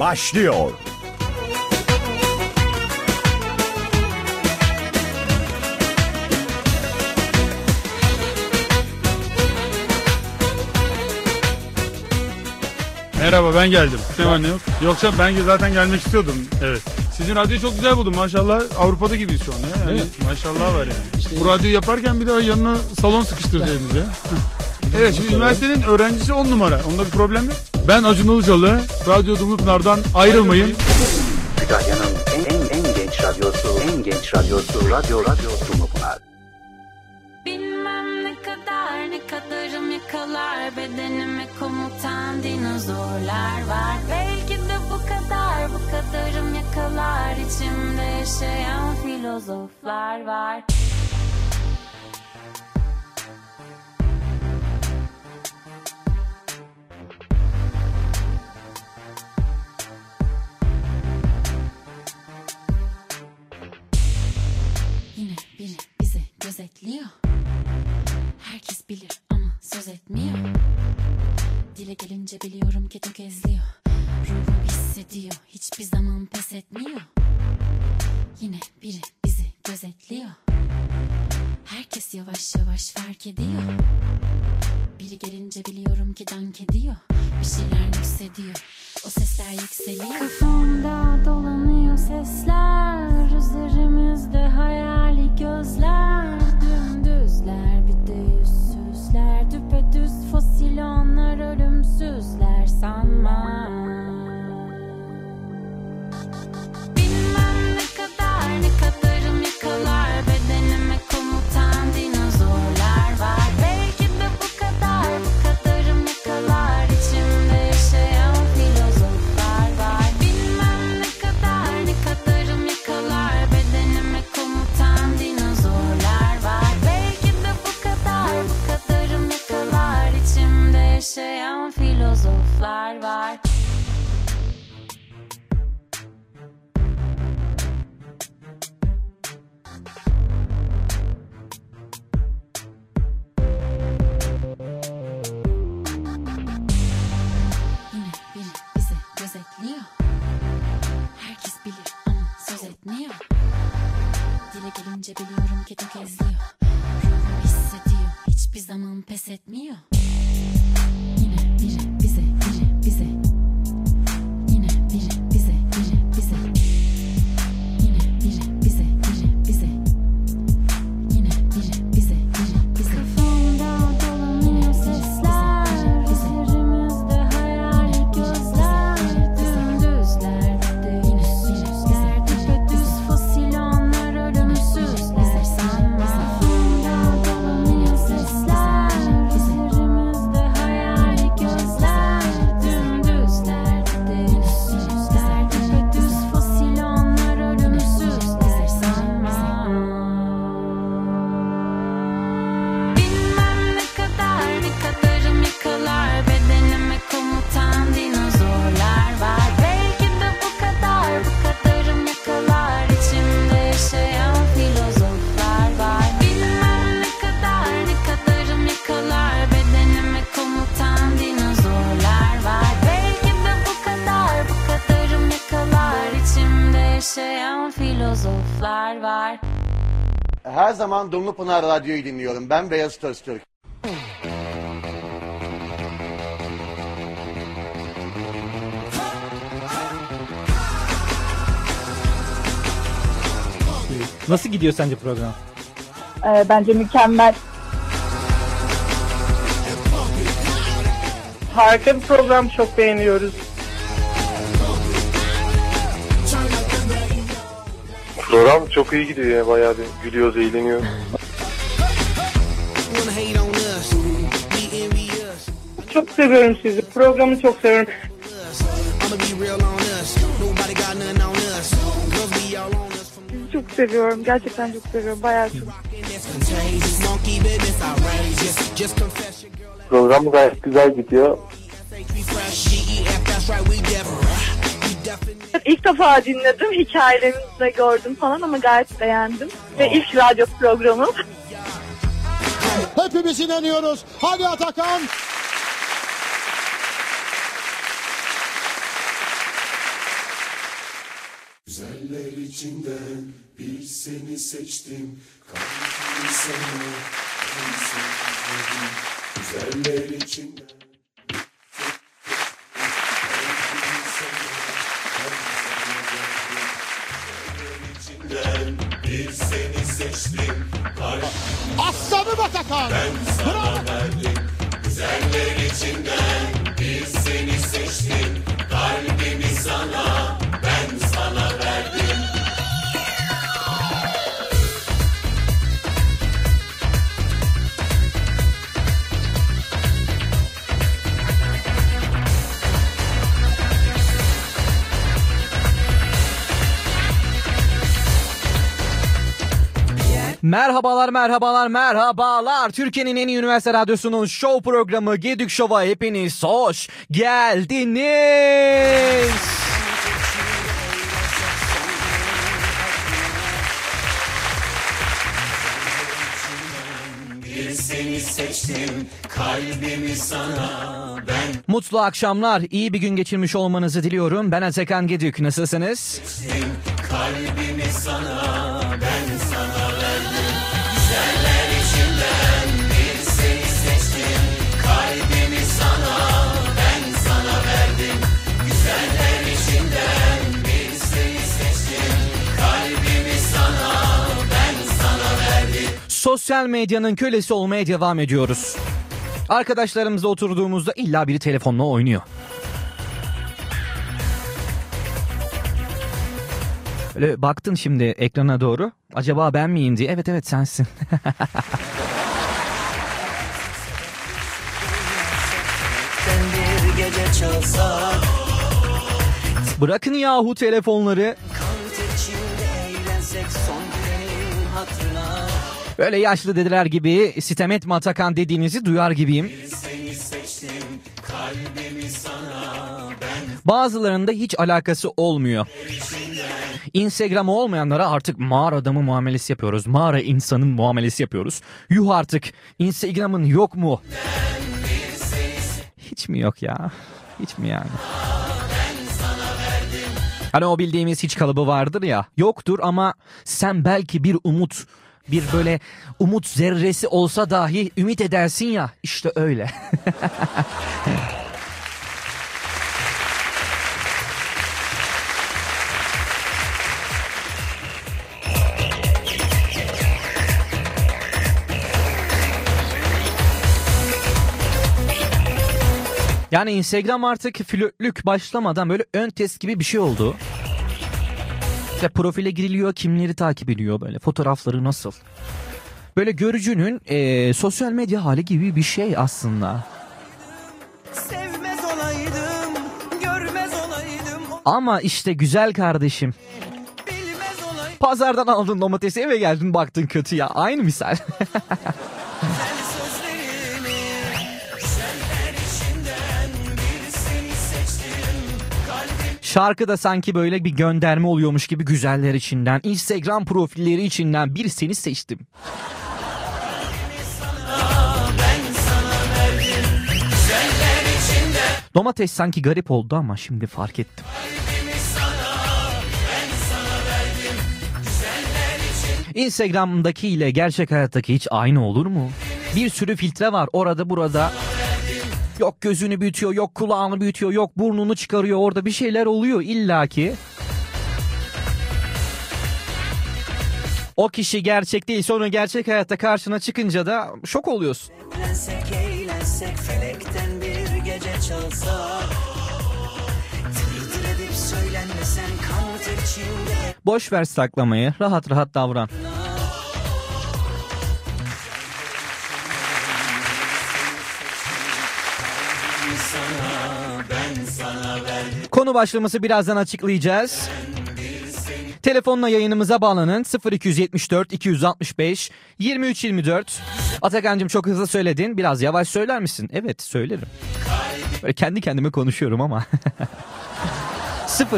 Başlıyor. Merhaba ben geldim. Ne var ne yok? Yoksa ben zaten gelmek istiyordum. Evet. Sizin radyoyu çok güzel buldum maşallah. Avrupa'da gibiyiz şu an ya. Yani maşallah var yani. Bu radyoyu yaparken bir daha yanına salon ya. evet şimdi üniversitenin öğrencisi 10 numara. Onda bir problem yok. Ben Acun Ilıcalı. Radyo Dumlupınar'dan ayrılmayın. Kütahya'nın en, en, en genç radyosu, en genç radyosu, Radyo Radyo Dumlupınar. Bilmem ne kadar ne kadarım yakalar bedenime komutan dinozorlar var Belki de bu kadar bu kadarım yakalar içimde yaşayan filozoflar var gözetliyor Herkes bilir ama söz etmiyor. Dile gelince biliyorum ki tökezliyor Ruhum hissediyor hiçbir zaman pes etmiyor. Yine biri bizi gözetliyor. Herkes yavaş yavaş fark ediyor Zaman Dumlupınar Radyo'yu dinliyorum. Ben Beyaz Öztürk. Nasıl gidiyor sence program? Ee, bence mükemmel. Harika bir program çok beğeniyoruz. Program çok iyi gidiyor ya bayağı bir gülüyoruz, eğleniyoruz. Çok seviyorum sizi. Programı çok seviyorum. Sizi çok seviyorum. Gerçekten çok seviyorum. Bayağı çok. Program gayet güzel gidiyor. İlk defa dinledim. Hikayelerinizi de gördüm falan ama gayet beğendim. Ve ilk radyo programım. Hepimiz inanıyoruz. Hadi Atakan. seni seçtim. Aslanım Atakan. Ben sana Bravo. verdim. Merhabalar, merhabalar, merhabalar. Türkiye'nin en iyi üniversite radyosunun show programı Gedük Show'a hepiniz hoş geldiniz. Mutlu akşamlar, iyi bir gün geçirmiş olmanızı diliyorum. Ben Atakan Gedük, nasılsınız? Sosyal medyanın kölesi olmaya devam ediyoruz. Arkadaşlarımızla oturduğumuzda illa biri telefonla oynuyor. Böyle baktın şimdi ekrana doğru. Acaba ben miyim diye. Evet evet sensin. Bırakın yahu telefonları. Böyle yaşlı dediler gibi sitem etme Atakan dediğinizi duyar gibiyim. Bazılarında hiç alakası olmuyor. Instagram olmayanlara artık mağara adamı muamelesi yapıyoruz. Mağara insanın muamelesi yapıyoruz. Yuh artık Instagram'ın yok mu? Hiç mi yok ya? Hiç mi yani? Hani o bildiğimiz hiç kalıbı vardır ya. Yoktur ama sen belki bir umut, bir böyle umut zerresi olsa dahi ümit edersin ya. İşte öyle. Yani Instagram artık flörtlük başlamadan böyle ön test gibi bir şey oldu. İşte profile giriliyor, kimleri takip ediyor böyle, fotoğrafları nasıl. Böyle görücünün eee, sosyal medya hali gibi bir şey aslında. Sevmez olaydım, görmez olaydım, Ama işte güzel kardeşim. Pazardan aldın domatesi eve geldin baktın kötü ya. Aynı misal. Şarkı da sanki böyle bir gönderme oluyormuş gibi güzeller içinden, Instagram profilleri içinden bir seni seçtim. Domates sanki garip oldu ama şimdi fark ettim. Instagram'daki ile gerçek hayattaki hiç aynı olur mu? Bir sürü filtre var orada burada. Yok gözünü büyütüyor, yok kulağını büyütüyor, yok burnunu çıkarıyor. Orada bir şeyler oluyor illaki. O kişi gerçek değil. Sonra gerçek hayatta karşına çıkınca da şok oluyorsun. Eğlensek eğlensek felekten bir gece çalsa Tır tır Boş ver saklamayı. Rahat rahat davran. Konu başlaması birazdan açıklayacağız. Telefonla yayınımıza bağlanın 0274 265 23 24. Atakan'cığım çok hızlı söyledin. Biraz yavaş söyler misin? Evet söylerim. Böyle kendi kendime konuşuyorum ama.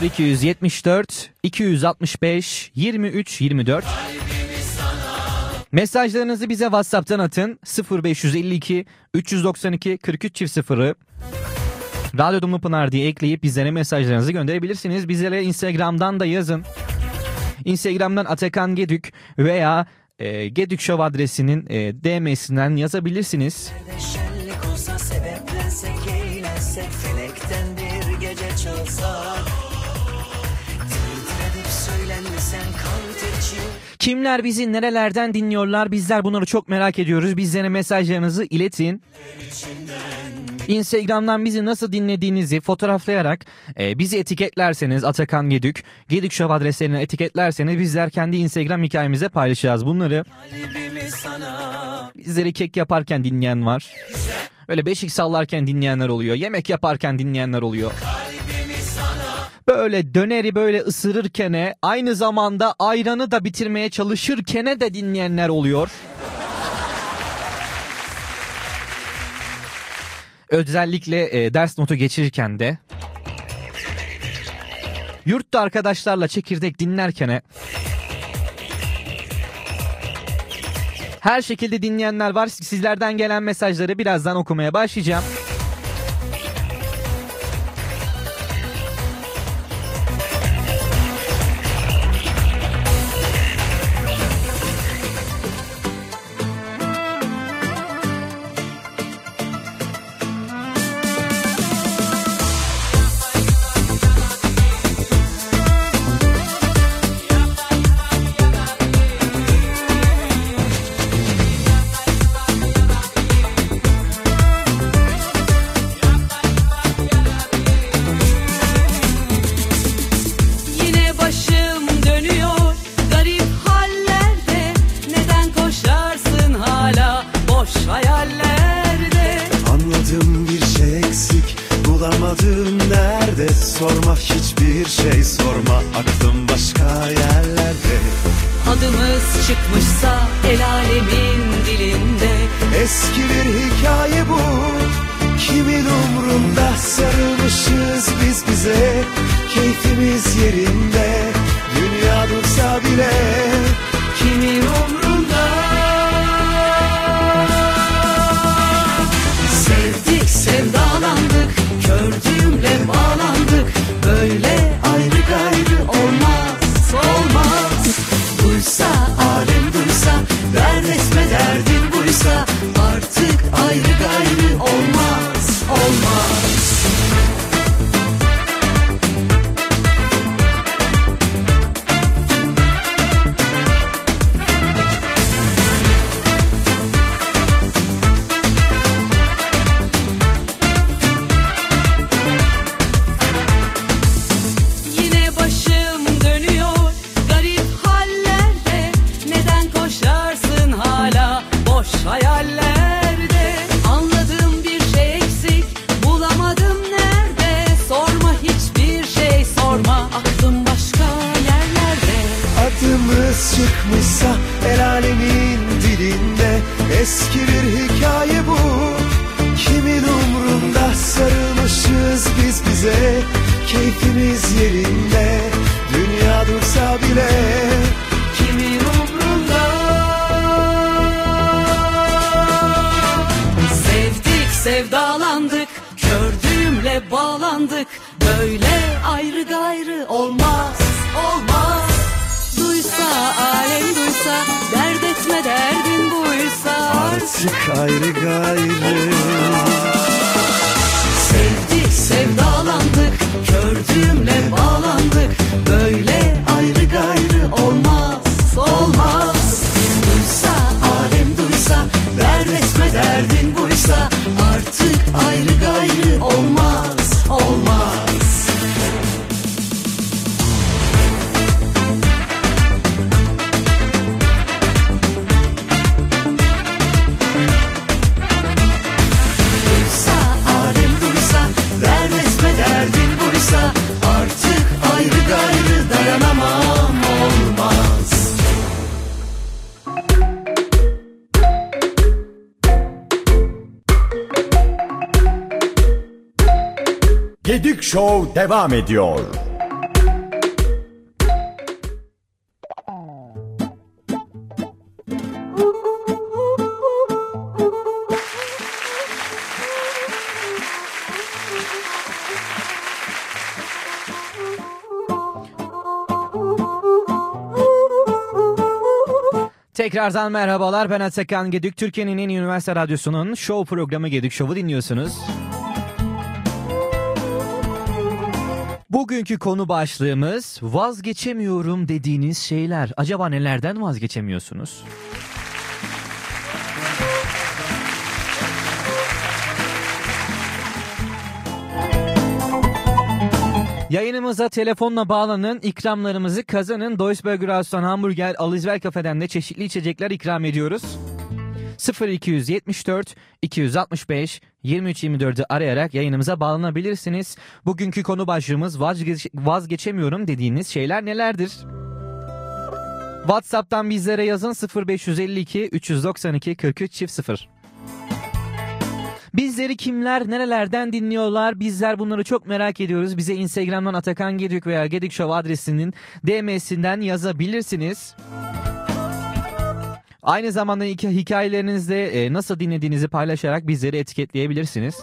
0274 265 23 24 Mesajlarınızı bize WhatsApp'tan atın 0552 392 43 çift sıfırı Radyo Dumlu Pınar diye ekleyip bizlere mesajlarınızı gönderebilirsiniz. Bizlere Instagram'dan da yazın. Instagram'dan Atakan Gedük veya e, Gedük Show adresinin e, DM'sinden yazabilirsiniz. Kimler bizi nerelerden dinliyorlar? Bizler bunları çok merak ediyoruz. Bizlere mesajlarınızı iletin. Instagram'dan bizi nasıl dinlediğinizi fotoğraflayarak e, bizi etiketlerseniz Atakan Gedük, Gedük Show adreslerine etiketlerseniz bizler kendi Instagram hikayemize paylaşacağız bunları. Bizleri kek yaparken dinleyen var. Öyle beşik sallarken dinleyenler oluyor. Yemek yaparken dinleyenler oluyor. Böyle döneri böyle ısırırkene aynı zamanda ayranı da bitirmeye çalışırkene de dinleyenler oluyor. Özellikle e, ders notu geçirirken de yurtta arkadaşlarla çekirdek dinlerkene her şekilde dinleyenler var. Sizlerden gelen mesajları birazdan okumaya başlayacağım. Devam ediyor. Tekrardan merhabalar ben Atakan Gedük. Türkiye'nin en üniversite radyosunun show programı Gedük Show'u dinliyorsunuz. Bugünkü konu başlığımız vazgeçemiyorum dediğiniz şeyler. Acaba nelerden vazgeçemiyorsunuz? Yayınımıza telefonla bağlanın, ikramlarımızı kazanın. Duisburg Rastan Hamburger Alizver Kafe'den de çeşitli içecekler ikram ediyoruz. 0274 265 2324'ü arayarak yayınımıza bağlanabilirsiniz. Bugünkü konu başlığımız vazgeç vazgeçemiyorum dediğiniz şeyler nelerdir? WhatsApp'tan bizlere yazın 0552 392 43 çift 0. Bizleri kimler nerelerden dinliyorlar bizler bunları çok merak ediyoruz. Bize Instagram'dan Atakan Gedük veya Gedük Show adresinin DM'sinden yazabilirsiniz. Aynı zamanda hik- hikayelerinizde e, nasıl dinlediğinizi paylaşarak bizleri etiketleyebilirsiniz.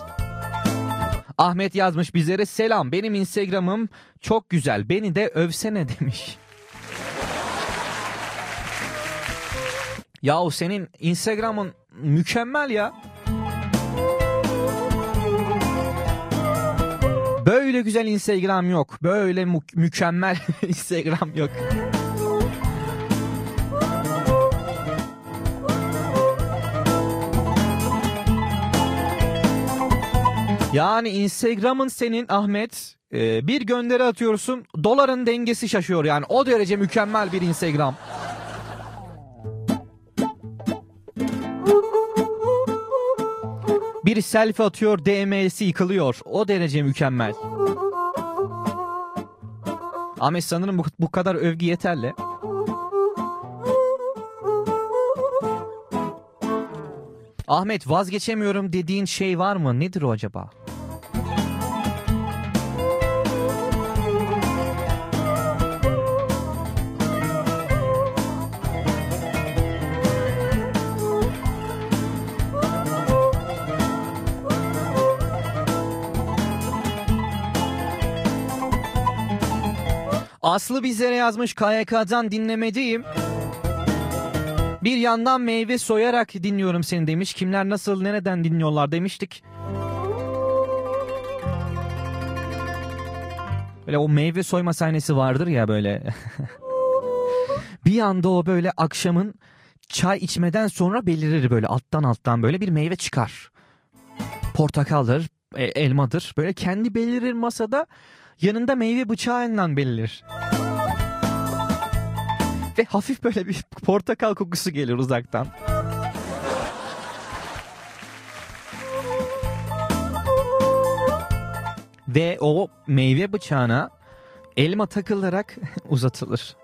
Ahmet yazmış bizlere selam benim Instagram'ım çok güzel beni de övsene demiş. Yahu senin Instagram'ın mükemmel ya. Böyle güzel Instagram yok. Böyle mü- mükemmel Instagram yok. Yani Instagram'ın senin Ahmet e, bir gönderi atıyorsun doların dengesi şaşıyor yani o derece mükemmel bir Instagram. Bir selfie atıyor DM'si yıkılıyor o derece mükemmel. Ahmet sanırım bu, bu kadar övgü yeterli. Ahmet vazgeçemiyorum dediğin şey var mı? Nedir o acaba? Aslı bizlere yazmış KYK'dan dinlemedeyim. Bir yandan meyve soyarak dinliyorum seni demiş. Kimler nasıl nereden dinliyorlar demiştik. Böyle o meyve soyma sahnesi vardır ya böyle. bir anda o böyle akşamın çay içmeden sonra belirir böyle alttan alttan böyle bir meyve çıkar. Portakaldır, e, elmadır. Böyle kendi belirir masada yanında meyve bıçağından belirir. Ve hafif böyle bir portakal kokusu gelir uzaktan. Ve o meyve bıçağına elma takılarak uzatılır.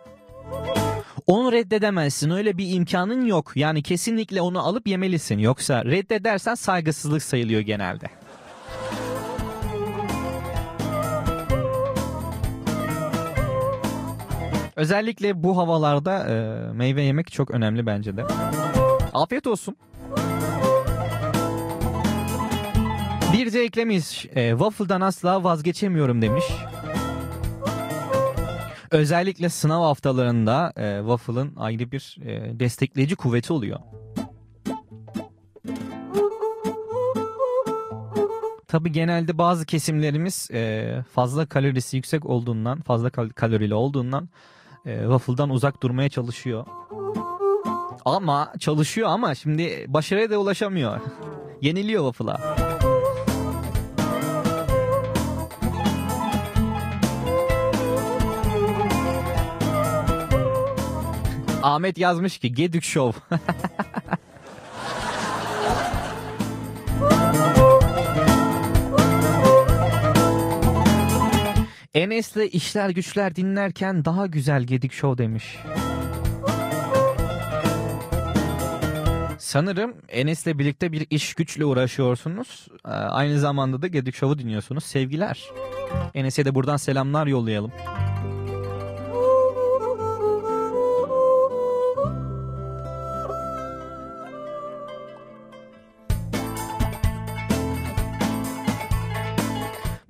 Onu reddedemezsin. Öyle bir imkanın yok. Yani kesinlikle onu alıp yemelisin. Yoksa reddedersen saygısızlık sayılıyor genelde. Özellikle bu havalarda e, meyve yemek çok önemli bence de. Afiyet olsun. Bir de eklemiş. E, waffle'dan asla vazgeçemiyorum demiş. Özellikle sınav haftalarında e, waffle'ın ayrı bir e, destekleyici kuvveti oluyor. Tabi genelde bazı kesimlerimiz e, fazla kalorisi yüksek olduğundan, fazla kal- kalorili olduğundan e, waffle'dan uzak durmaya çalışıyor. Ama çalışıyor ama şimdi başarıya da ulaşamıyor. Yeniliyor waffle'a. Ahmet yazmış ki Gedük Show. Enes'le işler güçler dinlerken daha güzel Gedik Show demiş. Sanırım Enes'le birlikte bir iş güçle uğraşıyorsunuz. Ee, Aynı zamanda da Gedik Show'u dinliyorsunuz. Sevgiler. Enes'e de buradan selamlar yollayalım.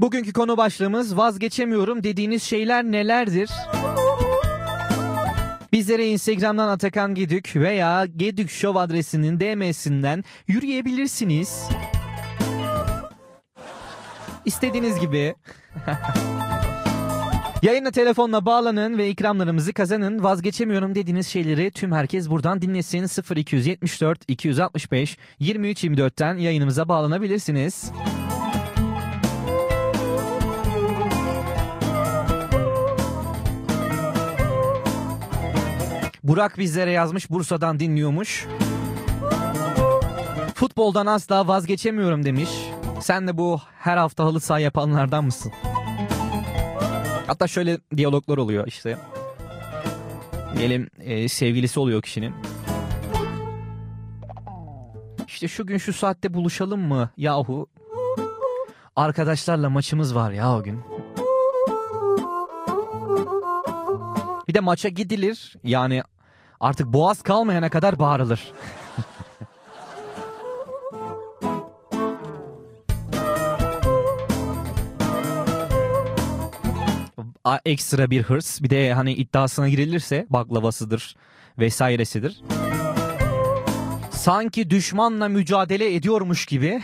Bugünkü konu başlığımız vazgeçemiyorum dediğiniz şeyler nelerdir? Bizlere Instagram'dan Atakan Gedük veya Gedük Show adresinin DM'sinden yürüyebilirsiniz. İstediğiniz gibi. Yayına telefonla bağlanın ve ikramlarımızı kazanın. Vazgeçemiyorum dediğiniz şeyleri tüm herkes buradan dinlesin. 0274 265 23 24'ten yayınımıza bağlanabilirsiniz. Burak bizlere yazmış Bursa'dan dinliyormuş. Futboldan asla vazgeçemiyorum demiş. Sen de bu her hafta halı saha yapanlardan mısın? Hatta şöyle diyaloglar oluyor işte. Diyelim e, sevgilisi oluyor kişinin. İşte şu gün şu saatte buluşalım mı yahu? Arkadaşlarla maçımız var ya o gün. Bir de maça gidilir. Yani artık boğaz kalmayana kadar bağırılır. A- ekstra bir hırs. Bir de hani iddiasına girilirse baklavasıdır vesairesidir. Sanki düşmanla mücadele ediyormuş gibi.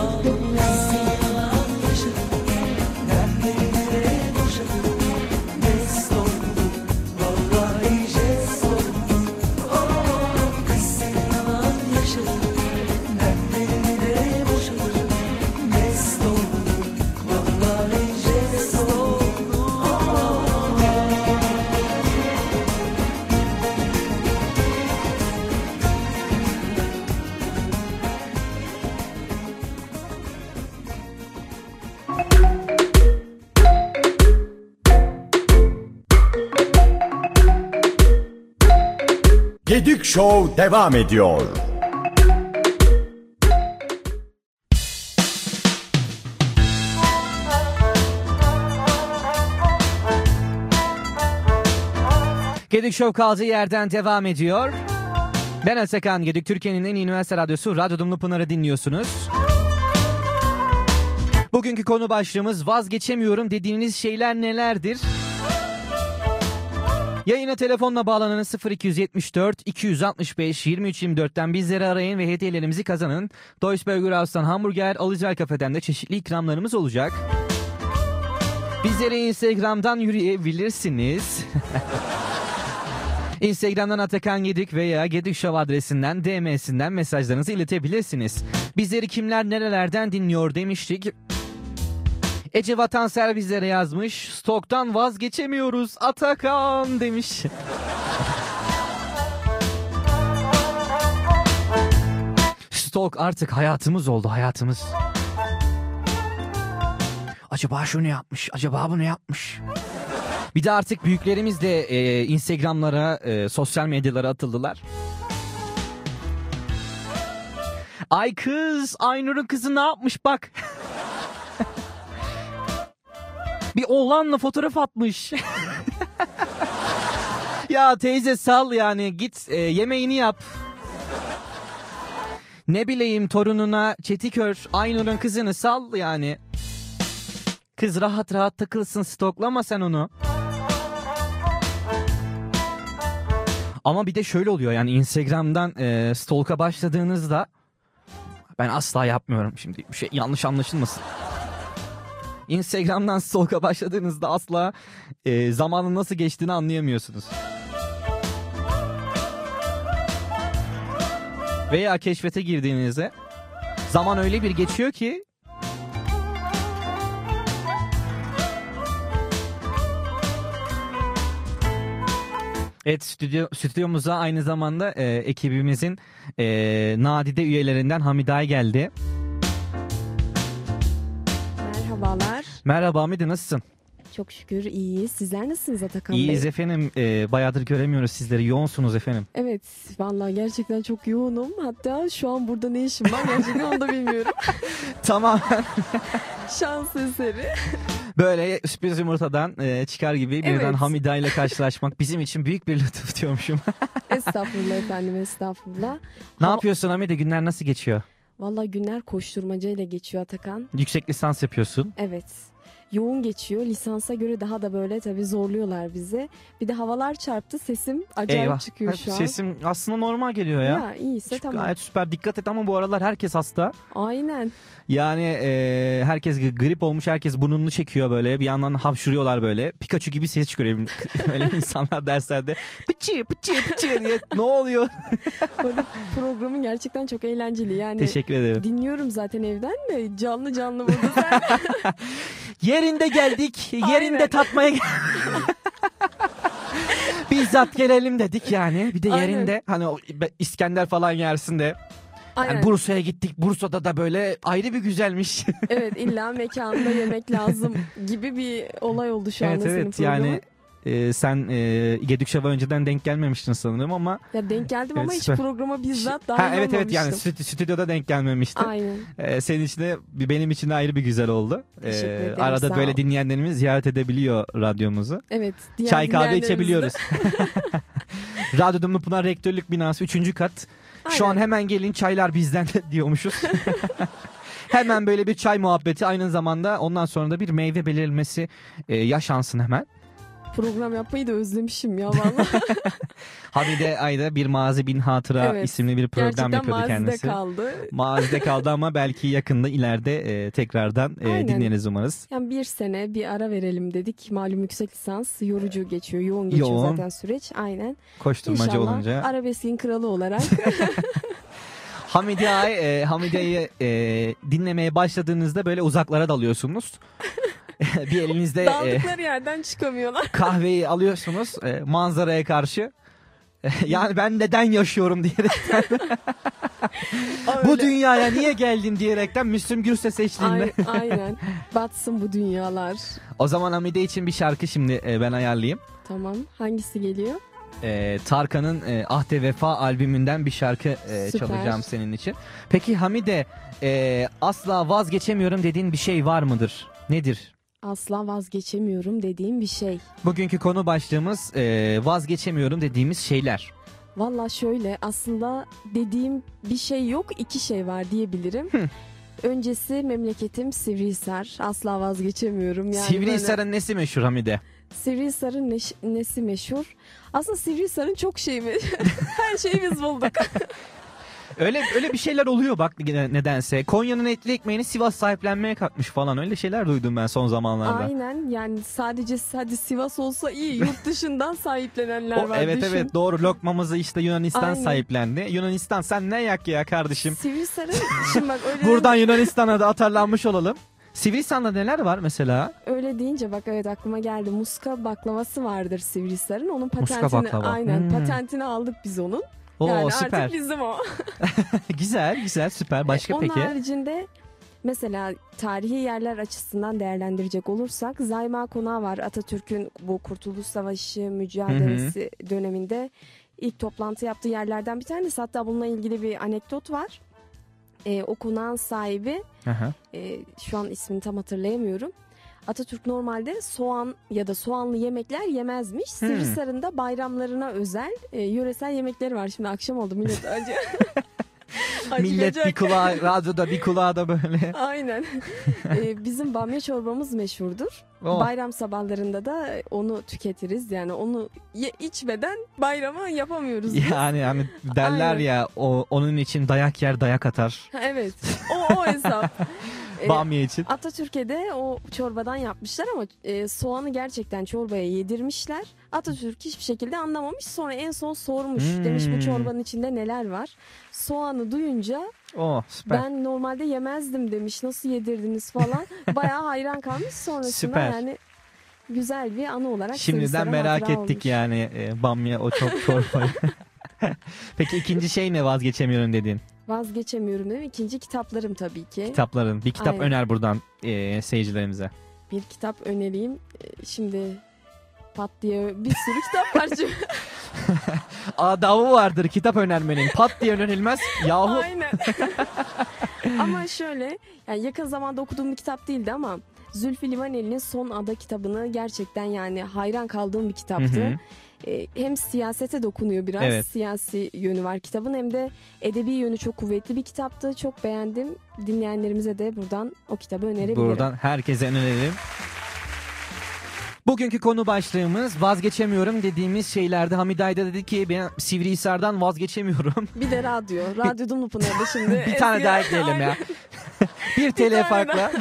Oh. Show devam ediyor. Gedik Show kaldığı yerden devam ediyor. Ben Atakan Gedik, Türkiye'nin en iyi üniversite radyosu Radyo Dumlu Pınar'ı dinliyorsunuz. Bugünkü konu başlığımız vazgeçemiyorum dediğiniz şeyler nelerdir? Yayına telefonla bağlanın 0274 265 2324'ten bizleri arayın ve hediyelerimizi kazanın. Deutsche Burger House'tan hamburger, Alıcay Kafe'den de çeşitli ikramlarımız olacak. Bizleri Instagram'dan yürüyebilirsiniz. Instagram'dan Atakan Gedik veya Gedik Show adresinden DM'sinden mesajlarınızı iletebilirsiniz. Bizleri kimler nerelerden dinliyor demiştik. Ece Vatanser bizlere yazmış. Stoktan vazgeçemiyoruz Atakan demiş. Stok artık hayatımız oldu hayatımız. Acaba şunu yapmış, acaba bunu yapmış. Bir de artık büyüklerimiz de e, Instagram'lara, e, sosyal medyalara atıldılar. Ay kız, Aynur'un kızı ne yapmış bak. Bir oğlanla fotoğraf atmış. ya teyze sal yani git e, yemeğini yap. Ne bileyim torununa Çetikör Aynur'un kızını sal yani. Kız rahat rahat takılsın stoklama sen onu. Ama bir de şöyle oluyor yani Instagram'dan e, stalk'a başladığınızda ben asla yapmıyorum şimdi bir şey yanlış anlaşılmasın. Instagram'dan stalk'a başladığınızda asla e, zamanın nasıl geçtiğini anlayamıyorsunuz. Veya keşfete girdiğinizde zaman öyle bir geçiyor ki Evet stüdyo, stüdyomuza aynı zamanda e, ekibimizin e, nadide üyelerinden Hamiday geldi. Merhabalar. Merhaba Hamide nasılsın? Çok şükür iyiyiz. Sizler nasılsınız Atakan İyiyiz Bey? efendim. E, bayağıdır göremiyoruz sizleri. Yoğunsunuz efendim. Evet vallahi gerçekten çok yoğunum. Hatta şu an burada ne işim var gerçekten onu da bilmiyorum. Tamamen Şans eseri. böyle sürpriz yumurtadan e, çıkar gibi birden Evet. Hamide ile karşılaşmak bizim için büyük bir lütuf diyormuşum. Estağfurullah efendim estağfurullah. ne Ha- yapıyorsun Hamide? Günler nasıl geçiyor? Vallahi günler koşturmacayla geçiyor Atakan. Yüksek lisans yapıyorsun. Evet. Yoğun geçiyor. Lisansa göre daha da böyle tabii zorluyorlar bizi. Bir de havalar çarptı. Sesim acayip Eyvah. çıkıyor şu an. Sesim aslında normal geliyor ya. Ya iyiyse tamam. Gayet süper. Dikkat et ama bu aralar herkes hasta. Aynen. Yani e, herkes grip olmuş, herkes burnunu çekiyor böyle. Bir yandan hapşuruyorlar böyle. Pikachu gibi ses çıkıyor. Öyle insanlar derslerde pıçı pıçı pıçı diye ne oluyor? Böyle programın gerçekten çok eğlenceli. Yani Teşekkür ederim. Dinliyorum zaten evden de canlı canlı burada sen. Yerinde geldik, yerinde tatmaya gel- Bizzat gelelim dedik yani. Bir de Aynen. yerinde hani o İskender falan yersin de. Yani. Bursa'ya gittik. Bursa'da da böyle ayrı bir güzelmiş. evet illa mekanda yemek lazım gibi bir olay oldu şu evet anda senin evet programın. yani e, sen e, Gedükşav'a önceden denk gelmemiştin sanırım ama Ya denk geldim ama Evet, hiç süper. programa bizzat dahil ha, evet evet yani stü- stüdyoda denk gelmemiştin. Aynen. E, senin için de benim için de ayrı bir güzel oldu. E, Teşekkür ederim, arada böyle dinleyenlerimiz ziyaret edebiliyor radyomuzu. Evet. Çay kahve içebiliyoruz. Radyo Dumlu Pınar Rektörlük binası 3. kat. Şu an Aynen. hemen gelin çaylar bizden diyormuşuz. hemen böyle bir çay muhabbeti aynı zamanda ondan sonra da bir meyve belirlemesi e, yaşansın hemen. Program yapmayı da özlemişim ya vallahi. Hamide Ayda bir mazi bin hatıra Evet. isimli bir program Gerçekten yapıyordu mazide kendisi. kaldı. Mazide kaldı ama belki yakında ileride e, tekrardan e, Aynen. dinleriz umarız. Yani bir sene bir ara verelim dedik. Malum yüksek lisans yorucu geçiyor. Yoğun geçiyor Yoğun. zaten süreç. Aynen. Koşturmacı İnşallah olunca. arabeskin kralı olarak. Hamide Ay, e, Hamide'yi e, dinlemeye başladığınızda böyle uzaklara dalıyorsunuz. bir elinizde e, Daldıkları yerden çıkamıyorlar. kahveyi alıyorsunuz e, manzaraya karşı. E, yani ben neden yaşıyorum diyerekten. Bu dünyaya niye geldim diyerekten Müslüm Gürses eşliğinde. Ay- aynen. Batsın bu dünyalar. o zaman Hamide için bir şarkı şimdi e, ben ayarlayayım. Tamam. Hangisi geliyor? e, Tarkan'ın e, Ahde Vefa albümünden bir şarkı e, Süper. çalacağım senin için. Peki Hamide e, asla vazgeçemiyorum dediğin bir şey var mıdır? Nedir? Asla vazgeçemiyorum dediğim bir şey. Bugünkü konu başlığımız e, vazgeçemiyorum dediğimiz şeyler. Valla şöyle aslında dediğim bir şey yok iki şey var diyebilirim. Öncesi memleketim Sivrihisar. Asla vazgeçemiyorum. Yani böyle- Sivrihisar'ın nesi meşhur Hamide? Sivrihisar'ın neş- nesi meşhur? Aslında Sivrihisar'ın çok şeyi mi? Her şeyi biz bulduk. Öyle öyle bir şeyler oluyor bak ne- nedense. Konya'nın etli ekmeğini Sivas sahiplenmeye kalkmış falan. Öyle şeyler duydum ben son zamanlarda. Aynen yani sadece hadi Sivas olsa iyi yurt dışından sahiplenenler O, var. evet düşün. evet doğru lokmamızı işte Yunanistan Aynen. sahiplendi. Yunanistan sen ne yak ya kardeşim. Sivrihisar'ın şimdi bak öyle Buradan Yunanistan'a da atarlanmış olalım. Sivrihisar'da neler var mesela? Öyle deyince bak evet aklıma geldi. Muska baklavası vardır Sivrihisar'ın. Onun patentini aynen Hmm. patentini aldık biz onun. Oo, yani süper. artık bizim o. güzel güzel süper. Başka Onun peki? haricinde mesela tarihi yerler açısından değerlendirecek olursak Zayma Konağı var. Atatürk'ün bu Kurtuluş Savaşı mücadelesi döneminde ilk toplantı yaptığı yerlerden bir tanesi. Hatta bununla ilgili bir anekdot var. Ee, o konağın sahibi e, şu an ismini tam hatırlayamıyorum. Atatürk normalde soğan ya da soğanlı yemekler yemezmiş. Hmm. Sivrisar'ın da bayramlarına özel e, yöresel yemekleri var. Şimdi akşam oldu millet acı. Millet bir kulağı radyoda bir kulağı da böyle. Aynen. Ee, bizim bamya çorbamız meşhurdur. Oh. Bayram sabahlarında da onu tüketiriz. Yani onu ye- içmeden bayramı yapamıyoruz. biz. Yani hani derler Aynen. ya o onun için dayak yer dayak atar. Evet. O, o hesap. Ee, Bamya için. Atatürk'e de o çorbadan yapmışlar ama e, soğanı gerçekten çorbaya yedirmişler. Atatürk hiçbir şekilde anlamamış. Sonra en son sormuş. Hmm. Demiş bu çorbanın içinde neler var. Soğanı duyunca Oh süper. ben normalde yemezdim demiş. Nasıl yedirdiniz falan. Bayağı hayran kalmış sonrasında Süper. yani güzel bir anı olarak Şimdiden merak ettik olmuş. yani e, bamya o çok çorbayı. Peki ikinci şey ne vazgeçemiyorum dediğin? Vazgeçemiyorum değil mi? İkinci kitaplarım tabii ki. Kitapların. Bir kitap Aynen. öner buradan e, seyircilerimize. Bir kitap önereyim. Ee, Şimdi pat diye bir sürü kitap var çünkü. Adabı vardır kitap önermenin. Pat diye önerilmez. Yahu Aynen. ama şöyle yani yakın zamanda okuduğum bir kitap değildi ama Zülfü Livaneli'nin Son Ada kitabını gerçekten yani hayran kaldığım bir kitaptı. Hı hı. Ee, hem siyasete dokunuyor biraz. Evet. Siyasi yönü var kitabın hem de edebi yönü çok kuvvetli bir kitaptı. Çok beğendim. Dinleyenlerimize de buradan o kitabı önerebilirim. buradan herkese önerelim. Bugünkü konu başlığımız vazgeçemiyorum dediğimiz şeylerde Hamid Ayda dedi ki ben Sivrihisar'dan vazgeçemiyorum. Bir de radyo. Radyo Dumlupınar'da şimdi. bir tane Eski- daha ekleyelim ya. Bir TL farkla.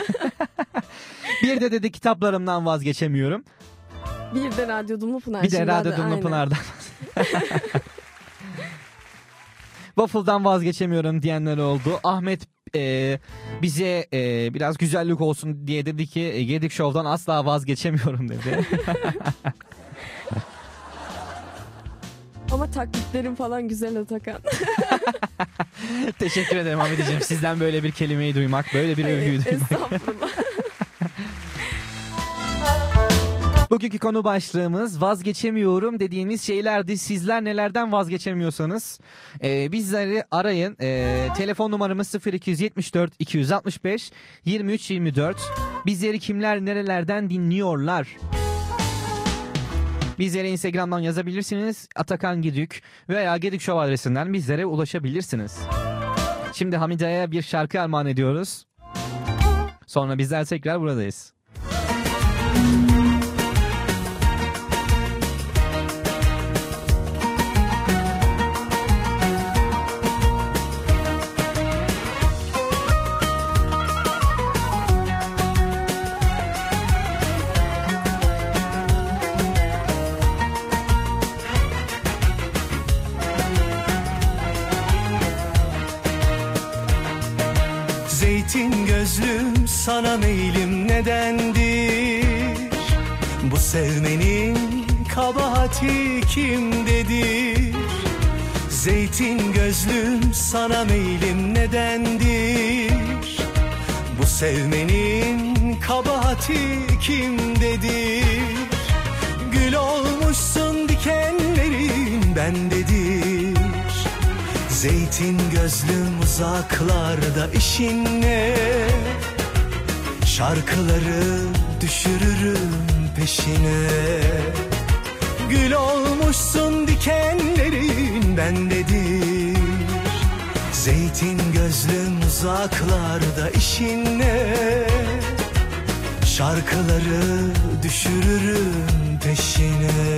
bir de dedi kitaplarımdan vazgeçemiyorum. Bir de Radyo Dumlupınar. Bir de şimdi Radyo. Dumlupınar'dan. Waffle'dan vazgeçemiyorum diyenler oldu. Ahmet e, bize e, biraz güzellik olsun diye dedi ki e, Gedik Show'dan asla vazgeçemiyorum dedi. Ama taklitlerim falan güzel Atakan. Teşekkür ederim Ahmetciğim. Sizden böyle bir kelimeyi duymak, böyle bir övgüyü duymak. Estağfurullah. Bugünkü konu başlığımız vazgeçemiyorum dediğimiz şeylerdi. Sizler nelerden vazgeçemiyorsanız e, bizleri arayın. E, telefon numaramız 0274 265 23 24. Bizleri kimler nerelerden dinliyorlar? Bizlere Instagram'dan yazabilirsiniz. Atakan Gidük veya Gidük Show adresinden bizlere ulaşabilirsiniz. Şimdi Hamide'ye bir şarkı armağan ediyoruz. Sonra bizler tekrar buradayız. Zeytin gözlüm sana meylim nedendir? Bu sevmenin kabahati kimdedir Zeytin gözlüm sana meylim nedendir? Bu sevmenin kabahati kimdedir Gül olmuşsun dikenlerin bendedir Zeytin gözlüm uzaklarda işin ne Şarkıları düşürürüm peşine. Gül olmuşsun dikenlerin bendedir. Zeytin gözlüm uzaklarda işin ne Şarkıları düşürürüm peşine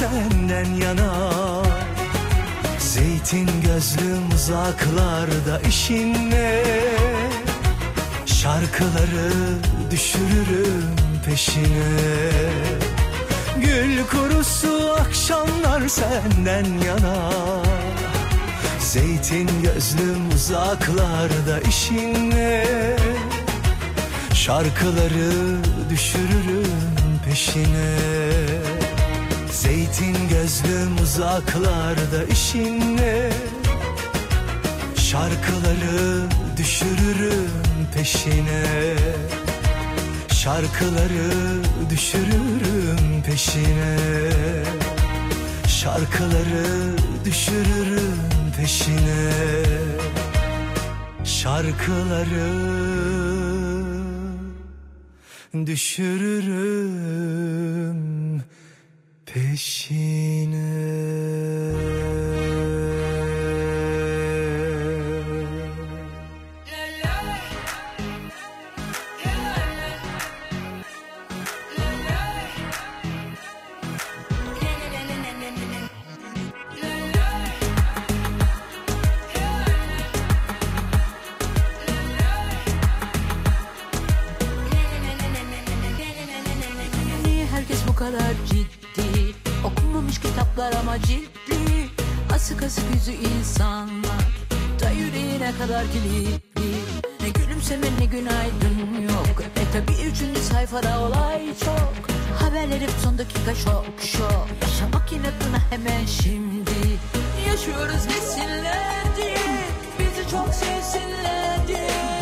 senden yanar Zeytin gözlüm uzaklarda işin ne Şarkıları düşürürüm peşine. Gül kurusu akşamlar senden yana. Zeytin gözlüm uzaklarda işin ne Şarkıları düşürürüm peşine Zeytin gözlüm uzaklarda işin Şarkıları düşürürüm peşine. Şarkıları düşürürüm peşine. Şarkıları düşürürüm peşine. Şarkıları düşürürüm peşine Kitaplar ama ciddi Asık asık yüzü insanlar. Da yüreğine kadar kilitli. Ne gülümseme ne günaydın yok. E tabi üçüncü sayfada olay çok. Haberler hep son dakika şok şok. Yaşamak inatına hemen şimdi. Yaşıyoruz desinler diye. Bizi çok sevsinler diye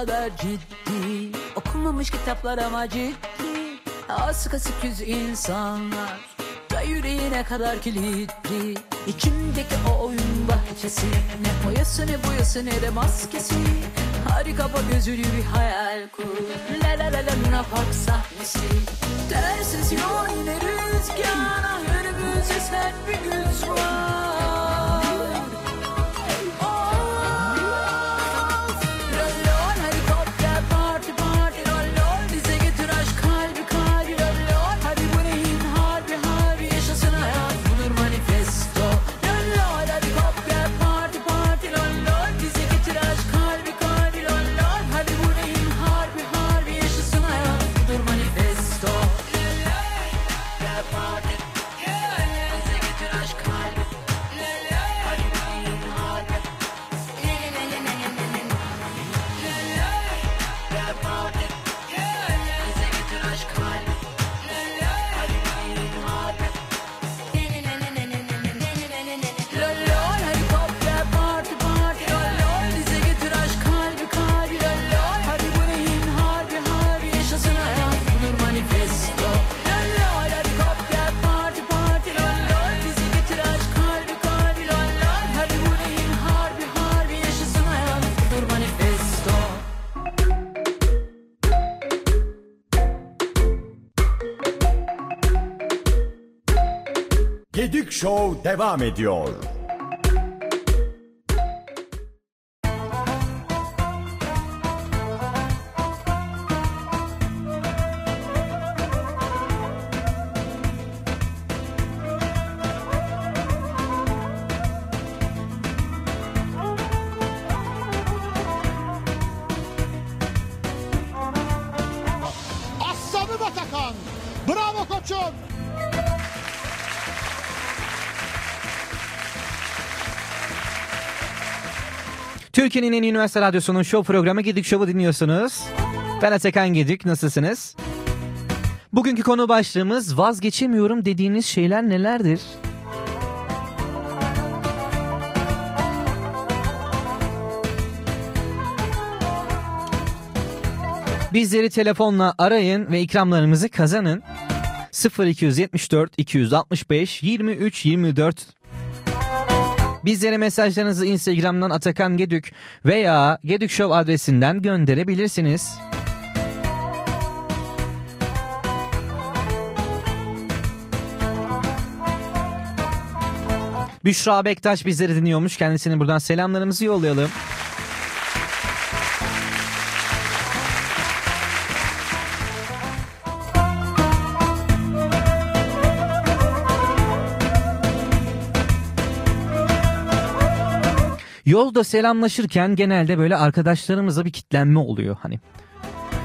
kadar ciddi. Okunmamış kitaplar ama ciddi. Asık asık yüz insanlar. Da yüreğine kadar kilitli. İçimdeki o oyun bahçesi Ne? Boyası ne boyası ne de maskesi. Hadi kapa gözünü bir hayal kur. La la la la Luna Park sahnesi. Tersiz yol yine rüzgar. Ah önümüzde sert bir güç var devam ediyor. Türkiye'nin en üniversite radyosunun show programı Gedik Show'u dinliyorsunuz. Ben Atakan Gedik, nasılsınız? Bugünkü konu başlığımız vazgeçemiyorum dediğiniz şeyler nelerdir? Bizleri telefonla arayın ve ikramlarımızı kazanın. 0274 265 23 24 Bizlere mesajlarınızı Instagram'dan Atakan Gedük veya Gedük Show adresinden gönderebilirsiniz. Büşra Bektaş bizleri dinliyormuş. Kendisine buradan selamlarımızı yollayalım. Yolda selamlaşırken genelde böyle arkadaşlarımızla bir kitlenme oluyor hani.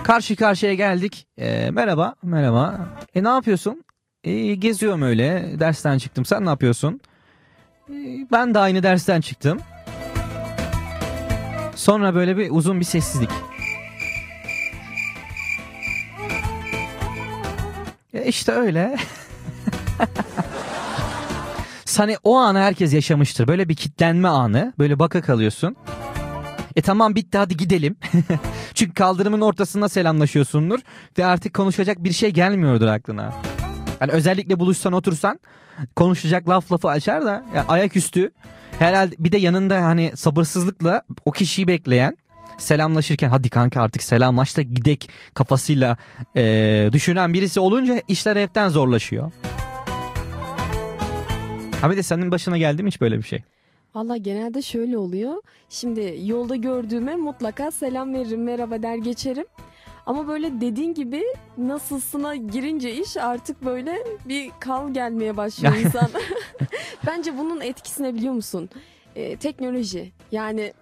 Karşı karşıya geldik. Ee, merhaba, merhaba. E ne yapıyorsun? E, geziyorum öyle. Dersten çıktım. Sen ne yapıyorsun? E, ben de aynı dersten çıktım. Sonra böyle bir uzun bir sessizlik. E işte öyle. Hani o anı herkes yaşamıştır. Böyle bir kitlenme anı. Böyle baka kalıyorsun. E tamam bitti hadi gidelim. Çünkü kaldırımın ortasında selamlaşıyorsundur. Ve artık konuşacak bir şey gelmiyordur aklına. Yani özellikle buluşsan otursan konuşacak laf lafı açar da ya ayaküstü herhalde bir de yanında hani sabırsızlıkla o kişiyi bekleyen selamlaşırken hadi kanka artık selamlaş gidek kafasıyla eee, düşünen birisi olunca işler hepten zorlaşıyor. Ha bir de senin başına geldi mi hiç böyle bir şey? Valla genelde şöyle oluyor. Şimdi yolda gördüğüme mutlaka selam veririm, merhaba der geçerim. Ama böyle dediğin gibi nasılsına girince iş artık böyle bir kal gelmeye başlıyor insan. Bence bunun etkisine biliyor musun? Ee, teknoloji. Yani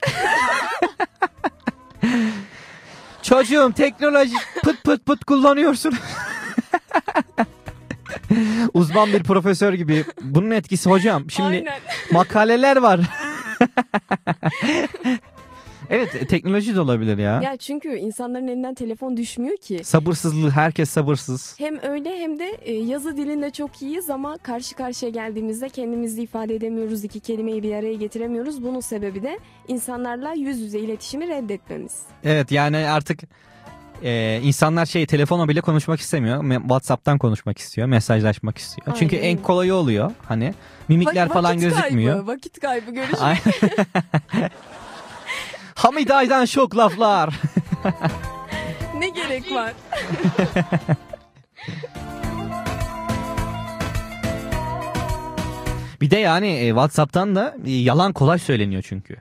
Çocuğum teknoloji pıt pıt pıt kullanıyorsun. Uzman bir profesör gibi. Bunun etkisi hocam. Şimdi Aynen. makaleler var. evet teknoloji de olabilir ya. ya çünkü insanların elinden telefon düşmüyor ki. Sabırsızlığı herkes sabırsız. Hem öyle hem de e, yazı dilinde çok iyiyiz ama karşı karşıya geldiğimizde kendimizi ifade edemiyoruz. iki kelimeyi bir araya getiremiyoruz. Bunun sebebi de insanlarla yüz yüze iletişimi reddetmemiz. Evet yani artık e, insanlar şey telefona bile konuşmak istemiyor. Me- WhatsApp'tan konuşmak istiyor, mesajlaşmak istiyor. Çünkü Aynen en öyle. kolayı oluyor. Hani mimikler Vak- falan vakit gözükmüyor. Kaybı, vakit kaybı görüşmek. Ay- Hamiday'dan şok laflar. ne gerek var? Bir de yani e, WhatsApp'tan da e, yalan kolay söyleniyor çünkü.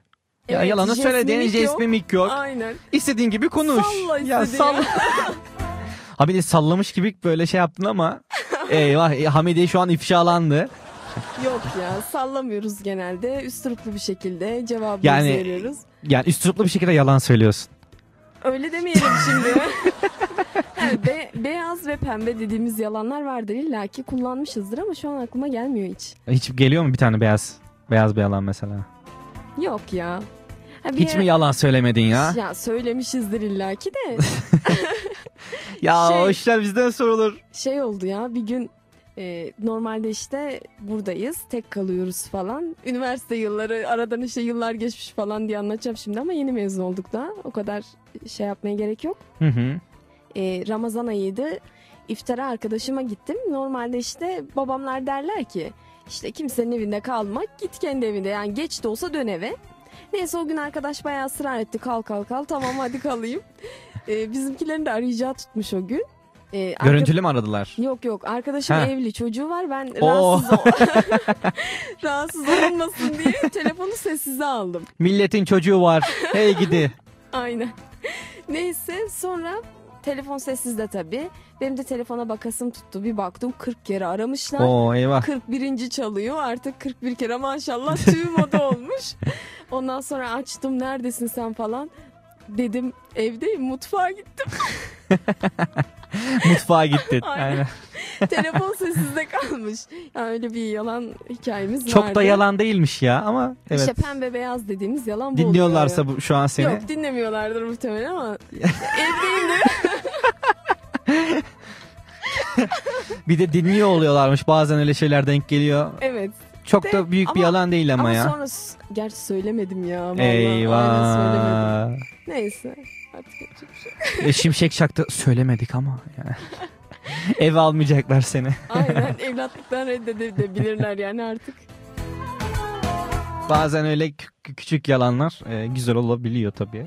Ya Evet, yalanı jest, söyle mimik jest yok. yok. Aynen. İstediğin gibi konuş. Salla ya istediğin. salla. ha bir de sallamış gibi böyle şey yaptın ama eyvah e, Hamide şu an ifşalandı. Yok ya sallamıyoruz genelde. Üstüruplu bir şekilde cevabımızı Yani- veriyoruz. Yani üstüruplu bir şekilde yalan söylüyorsun. Öyle demeyelim şimdi. Be- beyaz ve pembe dediğimiz yalanlar vardır illa ki kullanmışızdır ama şu an aklıma gelmiyor hiç. Hiç geliyor mu bir tane beyaz beyaz bir yalan mesela? Yok ya. Ha, bir Hiç mi yalan söylemedin ya? Ya söylemişizdir illa ki de. Ya Şey- o işler bizden sorulur. şey oldu ya bir gün e, normalde işte buradayız tek kalıyoruz falan. Üniversite yılları aradan işte yıllar geçmiş falan diye anlatacağım şimdi ama yeni mezun olduk da o kadar şey yapmaya gerek yok. Hı hı. E, Ramazan ayıydı iftara arkadaşıma gittim. Normalde işte babamlar derler ki işte kimsenin evinde kalma git kendi evinde yani geç de olsa dön eve. Neyse o gün arkadaş bayağı ısrar etti kal kal kal tamam hadi kalayım. E, bizimkilerin de arayacağı tutmuş o gün. Ee, arka- Görüntülü mü aradılar? Yok yok arkadaşım Ha. evli çocuğu var ben Oo. rahatsız, ol- rahatsız olunmasın diye telefonu sessize aldım. Milletin çocuğu var. Hey gidi. Aynen. Neyse sonra telefon sessizde tabii. Benim de telefona bakasım tuttu. Bir baktım 40 kere aramışlar. Oo, eyvah. 41. çalıyor. Artık 41 kere maşallah tüy moda olmuş. Ondan sonra açtım neredesin sen falan. Dedim evdeyim mutfağa gittim. Mutfağa gittin. Aynen. Aynen. Telefon sessizde kalmış. Yani öyle bir yalan hikayemiz Çok vardı. da yalan değilmiş ya ama evet. İşte pembe beyaz dediğimiz yalan bu Dinliyorlarsa bu şu an seni. Yok dinlemiyorlardır muhtemelen ama evdeyim de. Bir de dinliyor oluyorlarmış. Bazen öyle şeyler denk geliyor. evet. Çok De- da büyük bir yalan değil ama, ya. sonra s- gerçi söylemedim ya. vallahi. Eyvah. söylemedim. Neyse. Artık yapacak bir şey. E, Şimşek çaktı. Söylemedik ama. Yani. Ev almayacaklar seni. Aynen evlatlıktan reddedebilirler yani artık. Bazen öyle kü- küçük yalanlar e, güzel olabiliyor tabii.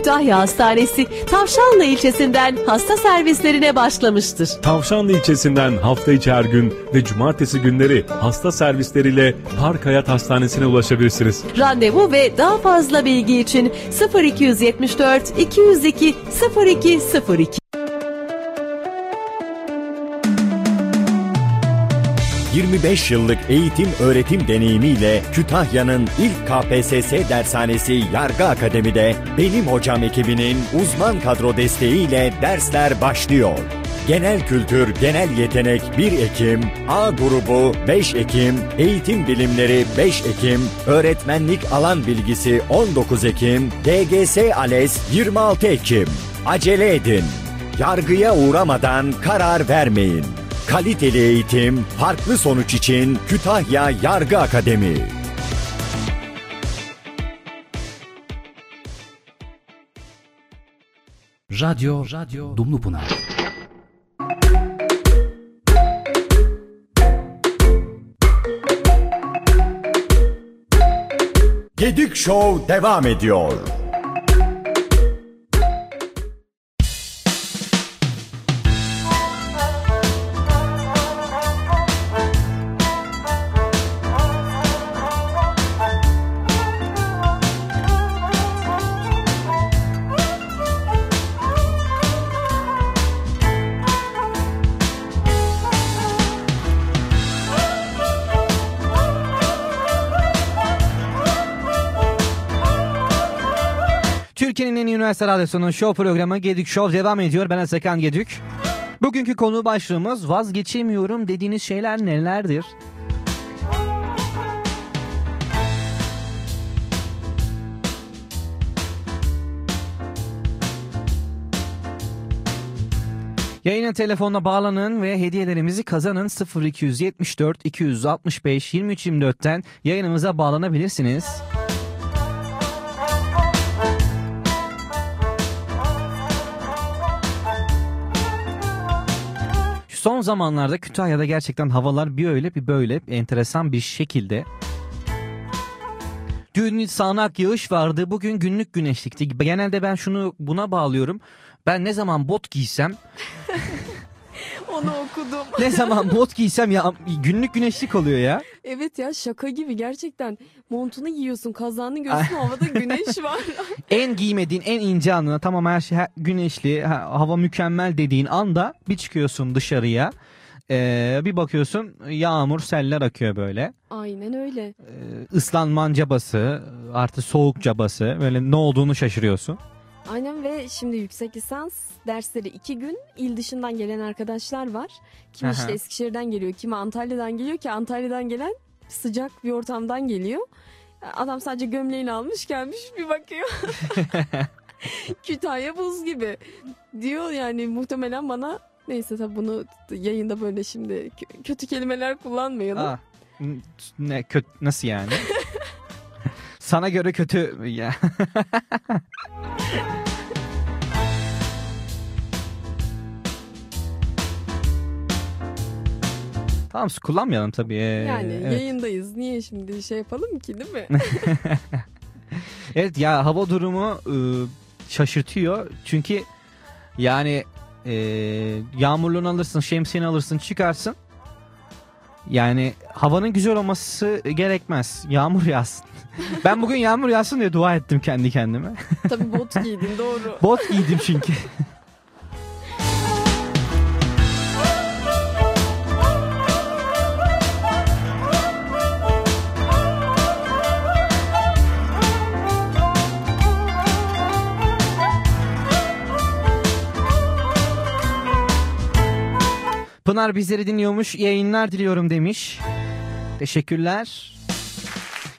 Kütahya Hastanesi Tavşanlı ilçesinden hasta servislerine başlamıştır. Tavşanlı ilçesinden hafta içi her gün ve cumartesi günleri hasta servisleriyle Park Hayat Hastanesi'ne ulaşabilirsiniz. Randevu ve daha fazla bilgi için 0274 202 0202 25 yıllık eğitim öğretim deneyimiyle Kütahya'nın ilk KPSS dershanesi Yargı Akademi'de Benim Hocam ekibinin uzman kadro desteğiyle dersler başlıyor. Genel kültür, genel yetenek 1 Ekim, A grubu 5 Ekim, eğitim bilimleri 5 Ekim, öğretmenlik alan bilgisi 19 Ekim, DGS ALES 26 Ekim. Acele edin. Yargıya uğramadan karar vermeyin. Kaliteli eğitim, farklı sonuç için Kütahya Yargı Akademi. Radyo, Radyo Dumlupınar. Gedik Show devam ediyor. Radyosunun show programı Gedik Show devam ediyor. Ben Atakan Gedük. Bugünkü konu başlığımız vazgeçemiyorum dediğiniz şeyler nelerdir? Yayına telefonla bağlanın ve hediyelerimizi kazanın 0274 265 2324'ten yayınımıza bağlanabilirsiniz. Son zamanlarda Kütahya'da gerçekten havalar bir öyle bir böyle enteresan bir şekilde. Dün sağanak yağış vardı. Bugün günlük güneşlikti. Genelde ben şunu buna bağlıyorum. Ben ne zaman bot giysem Onu okudum. ne zaman bot giysem ya günlük güneşlik oluyor ya. Evet ya şaka gibi gerçekten montunu giyiyorsun kazağını göğsün havada güneş var. En giymediğin en ince anına tamam her şey güneşli ha- hava mükemmel dediğin anda bir çıkıyorsun dışarıya. Ee, bir bakıyorsun yağmur seller akıyor böyle. Aynen öyle. Islanman cabası artı soğuk cabası böyle ne olduğunu şaşırıyorsun. Aynen ve şimdi yüksek lisans dersleri iki gün il dışından gelen arkadaşlar var. Aha. işte Eskişehir'den geliyor, kimi Antalya'dan geliyor ki Antalya'dan gelen sıcak bir ortamdan geliyor. Adam sadece gömleğini almış gelmiş bir bakıyor. Kütahya buz gibi. Diyor yani muhtemelen bana neyse tabii bunu yayında böyle şimdi kö- kötü kelimeler kullanmayalım. Aa, n- ne kötü nasıl yani? Sana göre kötü ya. tamam kullanmayalım tabii. ee, Yani evet. yayındayız. Niye şimdi şey yapalım ki değil mi? Evet ya hava durumu e, şaşırtıyor. Çünkü yani e, yağmurluğunu alırsın, şemsiyeni alırsın, çıkarsın. Yani havanın güzel olması gerekmez. Yağmur yağsın. ben bugün yağmur yağsın diye dua ettim kendi kendime. Tabii bot giydin doğru. Bot giydim çünkü. Pınar bizleri dinliyormuş. Yayınlar diliyorum demiş. Teşekkürler.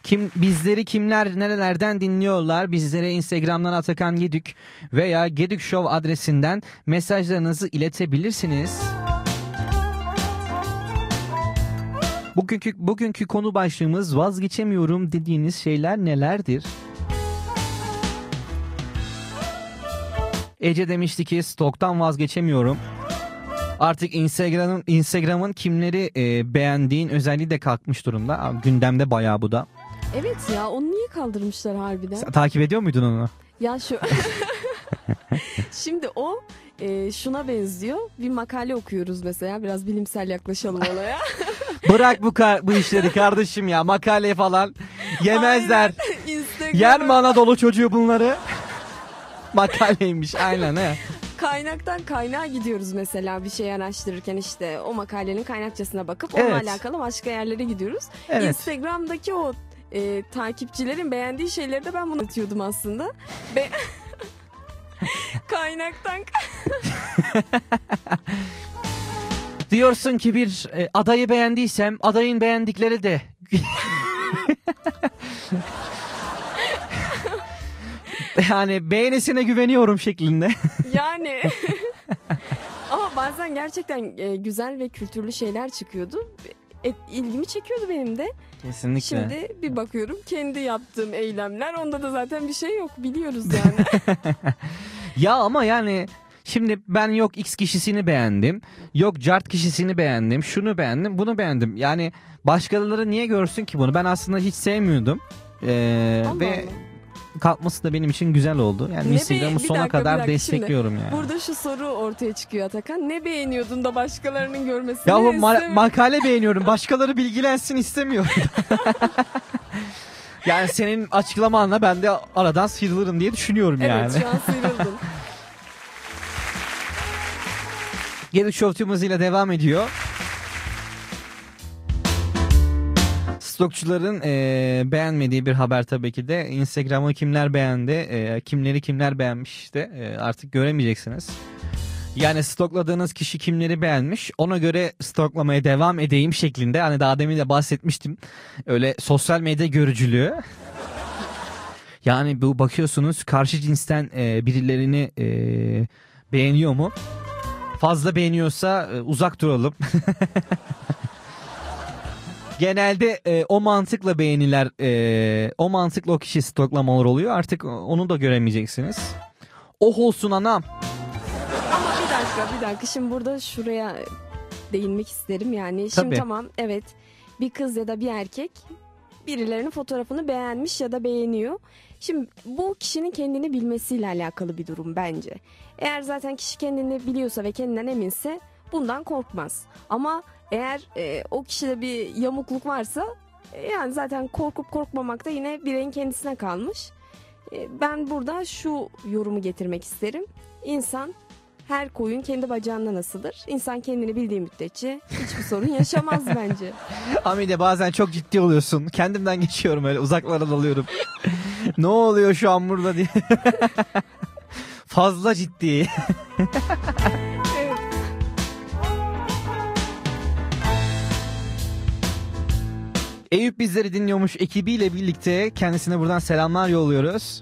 Kim bizleri kimler nerelerden dinliyorlar? Bizlere Instagram'dan Atakan Gedük veya Gedük Show adresinden mesajlarınızı iletebilirsiniz. Bugünkü bugünkü konu başlığımız vazgeçemiyorum dediğiniz şeyler nelerdir? Ece demişti ki stoktan vazgeçemiyorum. Artık Instagram'ın Instagram'ın kimleri e, beğendiğin özelliği de kalkmış durumda. Gündemde bayağı bu da. Evet ya onu niye kaldırmışlar harbiden? Sen takip ediyor muydun onu? Ya şu Şimdi o e, şuna benziyor. Bir makale okuyoruz mesela. Biraz bilimsel yaklaşalım olaya. Bırak bu ka- bu işleri kardeşim ya makale falan yemezler. Instagram'a Yer mi Anadolu çocuğu bunları? Makaleymiş aynen he. Kaynaktan kaynağa gidiyoruz mesela bir şey araştırırken işte o makalenin kaynakçasına bakıp Evet. onunla alakalı başka yerlere gidiyoruz. Evet. Instagram'daki o e, takipçilerin beğendiği şeyleri de ben bunu atıyordum aslında. Be kaynaktan Diyorsun ki bir e, adayı beğendiysem adayın beğendikleri de yani beğenisine güveniyorum şeklinde. Yani. Ama bazen gerçekten e, güzel ve kültürlü şeyler çıkıyordu. E, ilgimi çekiyordu benim de. Kesinlikle. Şimdi bir bakıyorum kendi yaptığım eylemler. Onda da zaten bir şey yok biliyoruz yani. Ya ama yani şimdi ben yok X kişisini beğendim. Yok Cart kişisini beğendim. Şunu beğendim, bunu beğendim. Yani başkaları niye görsün ki bunu? Ben aslında hiç sevmiyordum. Ee, Allah ve kalkması da benim için güzel oldu. Yani Instagram'ı sona dakika, kadar dakika. destekliyorum Şimdi yani. Burada şu soru ortaya çıkıyor Atakan. Ne beğeniyordun da başkalarının görmesini Ya bu ma- makale beğeniyorum. Başkaları bilgilensin istemiyorum. yani senin açıklamanla ben de aradan sıyrılırım diye düşünüyorum Evet yani. şu an sıyrıldın. Gelip Show Tube hızıyla devam ediyor. Stokçuların e, beğenmediği bir haber tabii ki de. Instagram'ı kimler beğendi, e, kimleri kimler beğenmiş işte e, artık göremeyeceksiniz. Yani stokladığınız kişi kimleri beğenmiş ona göre stoklamaya devam edeyim şeklinde. Hani daha demin de bahsetmiştim. Öyle sosyal medya görücülüğü. Yani bu bakıyorsunuz karşı cinsten e, birilerini e, beğeniyor mu? Fazla beğeniyorsa e, uzak duralım. Genelde e, o mantıkla beğeniler, e, o mantıkla o kişi stoklamalar oluyor. Artık onu da göremeyeceksiniz. Oh olsun anam. Ama bir dakika bir dakika şimdi burada şuraya değinmek isterim yani. Şimdi Tabii. tamam evet bir kız ya da bir erkek birilerinin fotoğrafını beğenmiş ya da beğeniyor. Şimdi bu kişinin kendini bilmesiyle alakalı bir durum bence. Eğer zaten kişi kendini biliyorsa ve kendinden eminse bundan korkmaz. Ama eğer e, o kişide bir yamukluk varsa e, yani zaten korkup korkmamak da yine bireyin kendisine kalmış. E, ben burada şu yorumu getirmek isterim. İnsan her koyun kendi bacağından asılır. İnsan kendini bildiği müddetçe hiçbir sorun yaşamaz bence. Hamide bazen çok ciddi oluyorsun. Kendimden geçiyorum öyle uzaklara dalıyorum. ne oluyor şu an burada diye. Fazla ciddi. Eyüp bizleri dinliyormuş ekibiyle birlikte kendisine buradan selamlar yolluyoruz.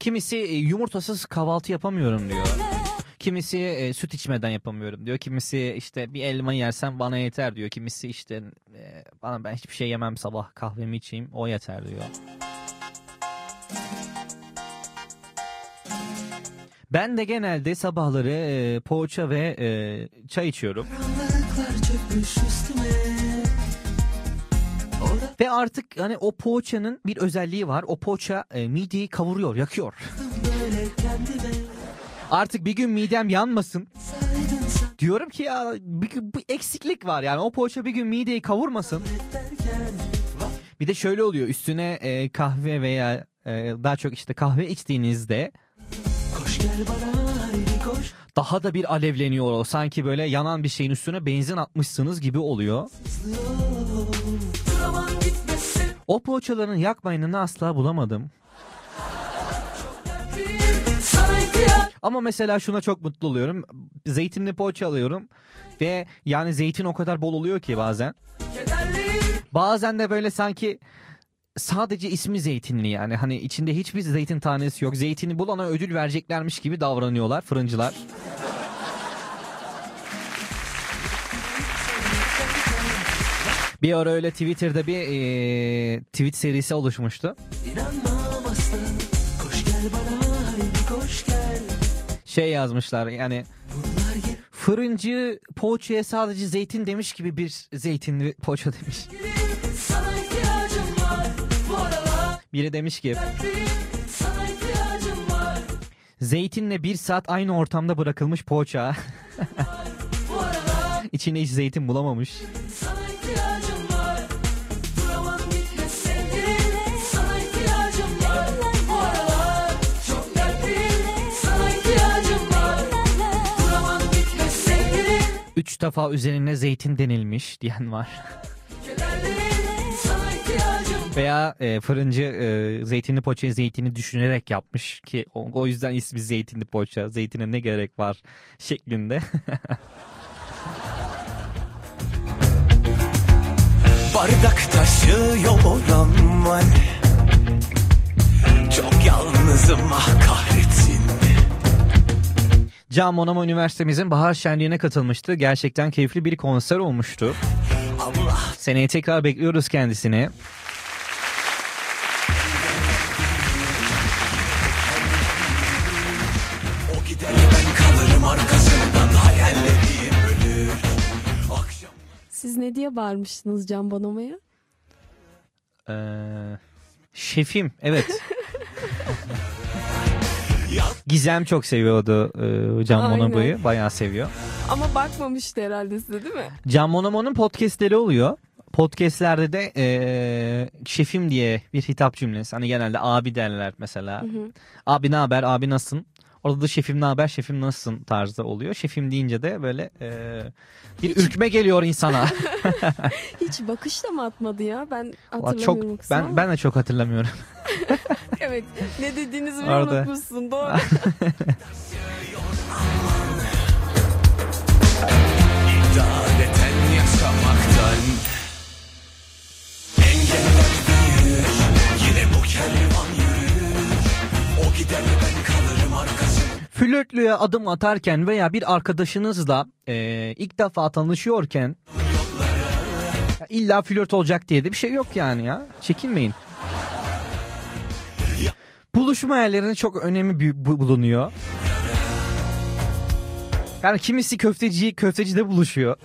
Kimisi e, yumurtasız kahvaltı yapamıyorum diyor. Kimisi e, süt içmeden yapamıyorum diyor. Kimisi işte bir elma yersem bana yeter diyor. Kimisi işte e, bana ben hiçbir şey yemem sabah kahvemi içeyim o yeter diyor. Ben de genelde sabahları e, poğaça ve e, çay içiyorum. Karanlıklar Artık hani o poğaçanın bir özelliği var. O poğaça e, mideyi kavuruyor, yakıyor. Artık bir gün midem yanmasın. Diyorum ki ya bir, bir eksiklik var yani o poğaça bir gün mideyi kavurmasın. Bir de şöyle oluyor üstüne e, kahve veya e, daha çok işte kahve içtiğinizde daha da bir alevleniyor o. Sanki böyle yanan bir şeyin üstüne benzin atmışsınız gibi oluyor. Sevgilim O poğaçaların yakmayını asla bulamadım. Ama mesela şuna çok mutlu oluyorum. Zeytinli poğaça alıyorum ve yani zeytin o kadar bol oluyor ki bazen. Bazen de böyle sanki sadece ismi zeytinli yani hani içinde hiçbir zeytin tanesi yok. Zeytini bulana ödül vereceklermiş gibi davranıyorlar fırıncılar. Bir ara öyle Twitter'da bir eee, tweet serisi oluşmuştu. Koş gel bana koş gel Şey yazmışlar yani fırıncı poğaçaya sadece zeytin demiş gibi bir zeytinli poğaça demiş. Var Biri demiş ki zeytinle bir saat aynı ortamda bırakılmış poğaça. İçine hiç zeytin bulamamış. Sana Üç defa üzerine zeytin denilmiş diyen var. Veya e, fırıncı e, zeytinli poğaçayı zeytini düşünerek yapmış ki o, o yüzden ismi zeytinli poğaça. Zeytine ne gerek var şeklinde. Bardak taşıyorum var Çok yalnızım ah kahretsin Can Monama Üniversitemizin bahar şenliğine katılmıştı. Gerçekten keyifli bir konser olmuştu. Allah Seneye tekrar bekliyoruz kendisini. Siz ne diye bağırmıştınız Can Bonomo'ya? Ee, şefim evet. Gizem çok seviyordu e, Can. Bonomo'yu. Bayağı seviyor. Ama bakmamıştı herhalde size değil mi? Can Bonomo'nun podcastleri oluyor. Podcastlerde de e, şefim diye bir hitap cümlesi. Hani genelde abi derler mesela. Hı hı. Abi ne haber, abi nasılsın? Orada da şefim ne haber, şefim nasılsın tarzı oluyor. Şefim deyince de böyle e, bir ürkme geliyor insana. Hiç bakış da mı atmadı ya? Ben hatırlamıyorum çok ben ben de çok hatırlamıyorum. evet ne dediğinizi bile Orada. unutmuşsun doğru. İdareten yaşamaktan Yine bu kervan yürür O gider ben Flörtlüğe adım atarken veya bir arkadaşınızla e, ilk defa tanışıyorken ya illa flört olacak diye de bir şey yok yani ya. Çekinmeyin. Buluşma yerlerinin çok önemi bulunuyor. Yani kimisi köfteciyi köftecide buluşuyor.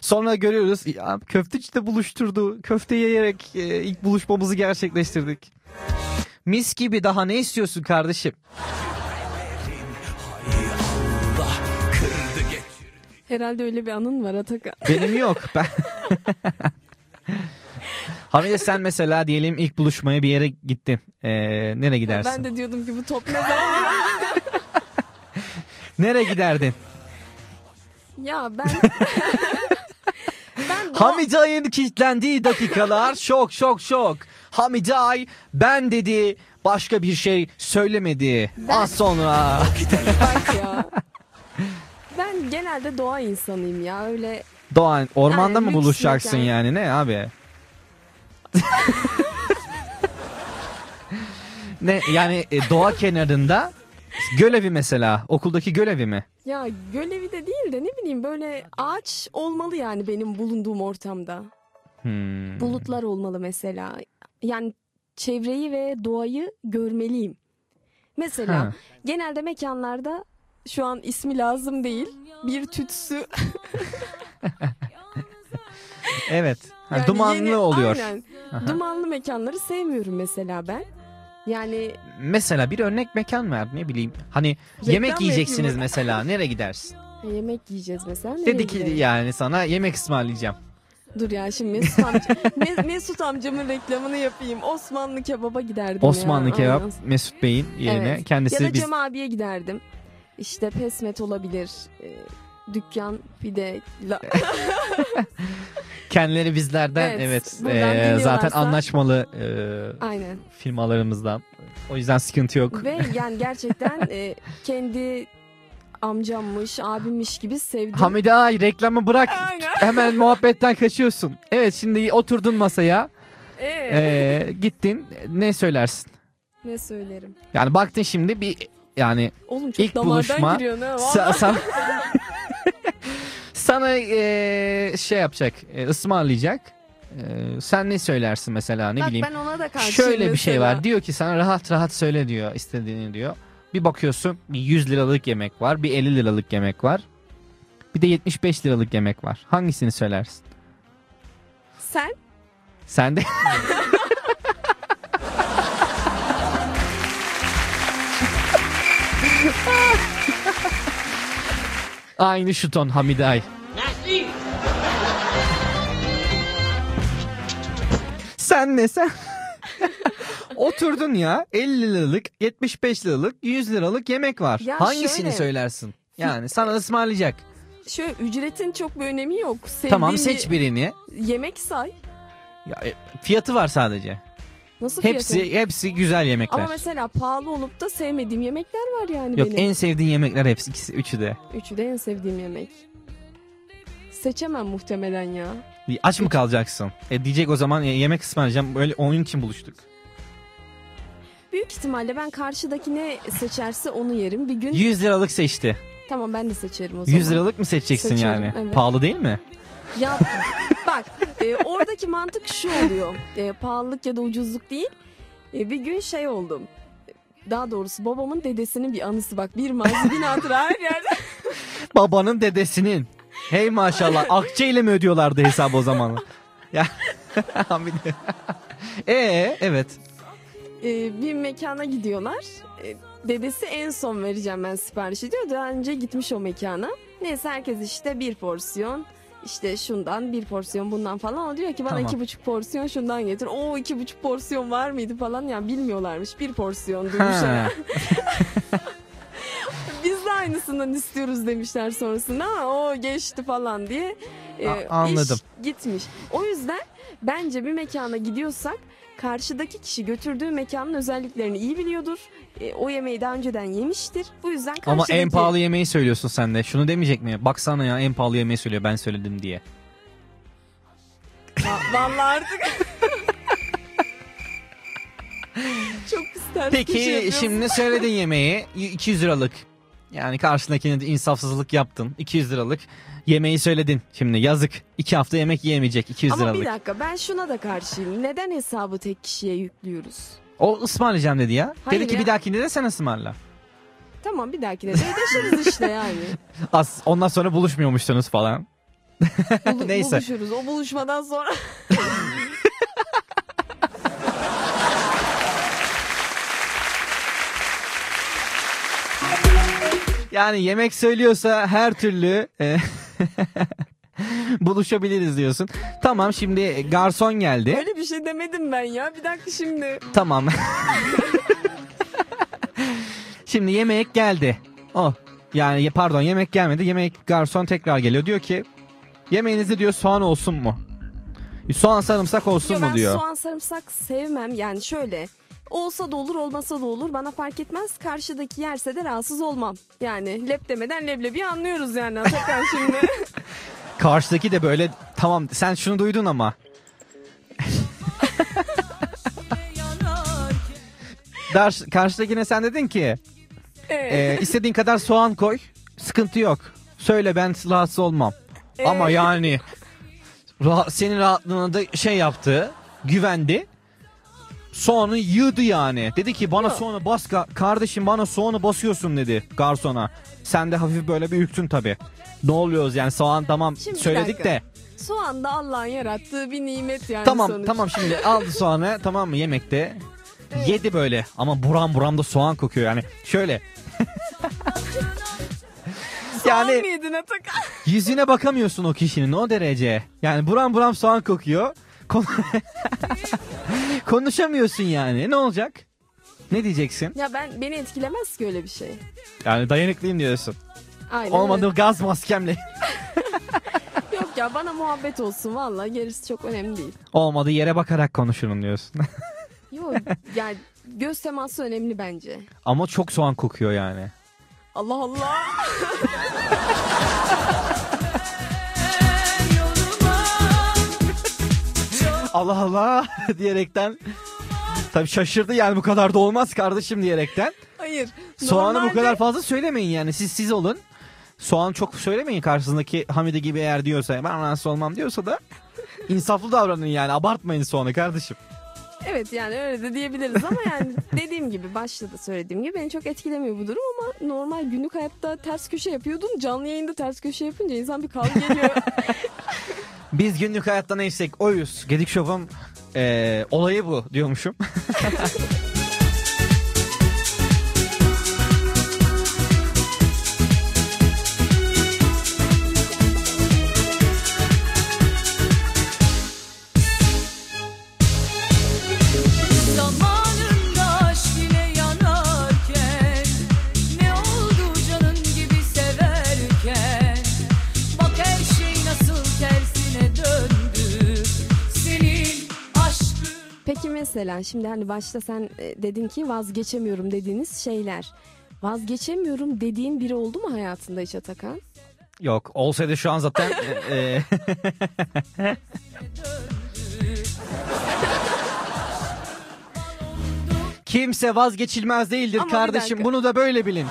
Sonra görüyoruz ya köfteci de buluşturdu. Köfte yiyerek e, ilk buluşmamızı gerçekleştirdik. Mis gibi daha ne istiyorsun kardeşim? Herhalde öyle bir anın var Atakan. Benim yok. Ben... Hamide sen mesela diyelim ilk buluşmaya bir yere gittin. Ee, nereye gidersin? Ben de diyordum ki bu top ne zaman? Nereye giderdin? ya ben... ben Hamide Ay'ın kilitlendiği dakikalar şok şok şok. Hamide Ay ben dedi başka bir şey söylemedi. Az sonra. Bak ya. Ben genelde doğa insanıyım ya öyle Doğan ormanda Yani mı buluşacaksın mekan. yani ne abi? ne yani e, doğa kenarında gölevi mesela okuldaki gölevi mi? ya gölevi de değil de ne bileyim böyle ağaç olmalı yani benim bulunduğum ortamda. Hmm. Bulutlar olmalı mesela. Yani çevreyi ve doğayı görmeliyim. Mesela Ha. genelde mekanlarda şu an ismi lazım değil. Bir tütsü. Evet. Ha, Yani dumanlı yeni- oluyor. Aynen. Aha. Dumanlı mekanları sevmiyorum mesela ben. Yani Mesela bir örnek mekan ver ne bileyim. Hani Reklam yemek yiyeceksiniz yapayım? mesela nereye gidersin? yemek yiyeceğiz mesela. Dedi ki gidelim? yani sana yemek ısmarlayacağım. Dur ya şimdi Mesut, amca, Me- Mesut amcamın reklamını yapayım. Osmanlı kebaba giderdim Osmanlı ya. kebap Aynen. Mesut Bey'in yerine Evet. kendisi Ya da biz Cem abiye giderdim. İşte pesmet olabilir. Ee, dükkan pide. La- kendileri bizlerden Evet, evet, eee, zaten anlaşmalı eee, Aynen. firmalarımızdan. O yüzden sıkıntı yok. Ve yani gerçekten e, kendi amcammış, abimmiş gibi sevdim. Hamide ay reklamı bırak. Aynen. Hemen muhabbetten kaçıyorsun. Evet şimdi oturdun masaya. Ee, eee, gittin. Ne söylersin? ne söylerim? Yani baktın şimdi bir yani Oğlum çok ilk damardan buluşma giriyor ne? sa- sana, eee, şey yapacak, eee, ısmarlayacak. Eee, sen ne söylersin mesela ne Bak bileyim. ben ona da karşıyım Şöyle bir şey mesela. var. Diyor ki sana rahat rahat söyle diyor istediğini diyor. Bir bakıyorsun bir 100 liralık yemek var, bir 50 liralık yemek var. Bir de 75 liralık yemek var. Hangisini söylersin? Sen? Sen de Aynı şu ton Hamiday. Sen ne sen? Oturdun ya 50 liralık, 75 liralık, 100 liralık yemek var. Ya Hangisini şöyle- söylersin? Yani sana ısmarlayacak. Şöyle ücretin çok bir önemi yok. Sevdiğin Tamam seç birini. Yemek say. Ya, e, fiyatı var sadece. Nasıl Hepsi fiyatı? hepsi güzel yemekler. Ama mesela pahalı olup da sevmediğim yemekler var yani Yok benim. en sevdiğin yemekler hepsi ikisi üçü de. Üçü de en sevdiğim yemek. Seçemem muhtemelen ya. Aç mı kalacaksın? E diyecek o zaman e, yemek ısmarlayacağım. Böyle oyun için buluştuk. Büyük ihtimalle ben karşıdaki ne seçerse onu yerim. Bir gün 100 liralık seçti. tamam ben de seçerim o zaman. 100 liralık mı seçeceksin Seçerim, yani? evet. Pahalı değil mi? Ya bak e, oradaki mantık şu oluyor. E, pahalılık ya da ucuzluk değil. E, bir gün şey oldum. Daha doğrusu babamın dedesinin bir anısı bak. Bir mazi bin hatıra her yerde. Babanın dedesinin. Hey maşallah. Akçe ile mi ödüyorlardı hesabı o zaman? ya Ee evet. E, bir mekana gidiyorlar. E, dedesi en son vereceğim ben siparişi diyor. Daha önce gitmiş o mekana. Neyse herkes işte bir porsiyon. İşte şundan bir porsiyon bundan falan. O diyor ki bana Tamam. iki buçuk porsiyon şundan getir. O iki buçuk porsiyon var mıydı falan. Yani bilmiyorlarmış. Bir porsiyon. Ha. Biz de aynısından istiyoruz demişler sonrasında ama o geçti falan diye. e, A- anladım. iş gitmiş. O yüzden bence bir mekana gidiyorsak karşıdaki kişi götürdüğü mekanın özelliklerini iyi biliyordur. E, o yemeği daha önceden yemiştir. Bu yüzden karşıdaki... Ama en pahalı yemeği söylüyorsun sen de. Şunu demeyecek mi? Baksana ya en pahalı yemeği söylüyor ben söyledim diye. Va- Vallahi artık... Çok köşe Peki şimdi söyledin yemeği y- 200 liralık. Yani karşındakine de insafsızlık yaptın. 200 liralık yemeği söyledin. Şimdi yazık. 2 hafta yemek yiyemeyecek 200 Ama liralık. bir dakika ben şuna da karşıyım. Neden hesabı tek kişiye yüklüyoruz? O ısmarlayacağım dedi ya. Hayır dedi ki ya. bir dahakinde de sen ısmarla. Tamam bir dahakine de ödeşiriz işte yani. As ondan sonra buluşmuyormuşsunuz falan. Bulu- Neyse. Buluşuruz. O buluşmadan sonra Yani yemek söylüyorsa her türlü e, Buluşabiliriz diyorsun. Tamam şimdi garson geldi. Öyle bir şey demedim ben ya. Bir dakika şimdi. Tamam. Şimdi yemek geldi. Oh. Yani pardon yemek gelmedi. Yemek garson tekrar geliyor. Diyor ki yemeğinizde diyor soğan olsun mu? Soğan sarımsak olsun Yo, mu ben diyor. soğan sarımsak sevmem. Yani şöyle. Olsa da olur olmasa da olur. Bana fark etmez. Karşıdaki yerse de rahatsız olmam. Yani lep demeden leblebi anlıyoruz yani. Atakan şimdi. Karşıdaki de böyle tamam sen şunu duydun ama. Dar, karşıdakine sen dedin ki e, istediğin kadar soğan koy sıkıntı yok. Söyle ben rahatsız olmam. Ama yani rahat, senin rahatlığına da şey yaptı güvendi. Soğanı yığdı yani. Dedi ki bana soğanı bas ka- kardeşim bana soğanı basıyorsun dedi garsona. Sen de hafif böyle bir ürktün tabi. Ne oluyoruz yani soğan tamam Şimdi bir söyledik dakika. de. Soğan da Allah'ın yarattığı bir nimet yani Tamam sonuç. tamam şimdi aldı soğanı tamam mı yemekte. Yedi böyle ama buram buramda soğan kokuyor yani. Şöyle Soğan Yani- mı yedin Atakan? yüzüne bakamıyorsun o kişinin o derece. Yani buram buram soğan kokuyor. Konuşamıyorsun yani ne olacak? Ne diyeceksin? Ya ben beni etkilemez ki öyle bir şey. Yani dayanıklıyım diyorsun. Aynen Olmadı öyle. gaz maskemle. Yok ya bana muhabbet olsun valla gerisi çok önemli değil. Olmadı yere bakarak konuşurum diyorsun. Yok yani göz teması önemli bence. Ama çok soğan kokuyor yani. Allah Allah. Allah Allah diyerekten tabii şaşırdı yani bu kadar da olmaz kardeşim diyerekten. Hayır. Soğanı bu normalde- kadar fazla söylemeyin yani siz siz olun. Soğan çok söylemeyin karşısındaki Hamide gibi eğer diyorsa ben rahatsız olmam diyorsa da insaflı davranın yani abartmayın soğanı kardeşim. Evet yani öyle de diyebiliriz ama yani dediğim gibi başta da söylediğim gibi beni çok etkilemiyor bu durum ama normal günlük hayatta ters köşe yapıyordun. Canlı yayında ters köşe yapınca insan bir kavga geliyor. Biz günlük hayatta neysek oyuz. Gedik Show'un eee, olayı bu diyormuşum. mesela şimdi hani başta sen e, dedin ki vazgeçemiyorum dediğiniz şeyler. Vazgeçemiyorum dediğin biri oldu mu hayatında hiç Atakan? Yok olsaydı şu an zaten eee, Kimse vazgeçilmez değildir Ama kardeşim. Bunu da böyle bilin.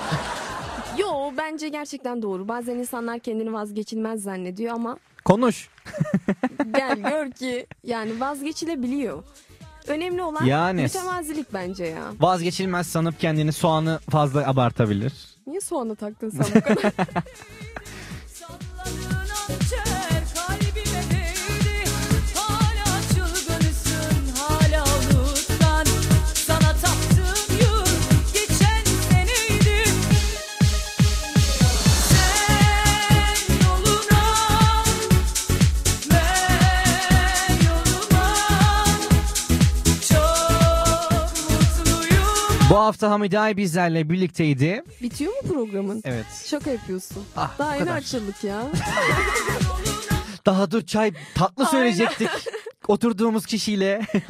Yo bence gerçekten doğru. Bazen insanlar kendini vazgeçilmez zannediyor ama Konuş. gel gör ki yani vazgeçilebiliyor. Önemli olan Yani- mütevazilik bence ya. Vazgeçilmez sanıp kendini soğanı fazla abartabilir. Niye soğanı taktın sen bu kadar? Bu hafta Hamide Ay bizlerle birlikteydi. Bitiyor mu programın? Evet. Şaka yapıyorsun. Ah, Daha yeni kadar. açıldık ya. Daha dur çay tatlı söyleyecektik. Oturduğumuz kişiyle. Kimi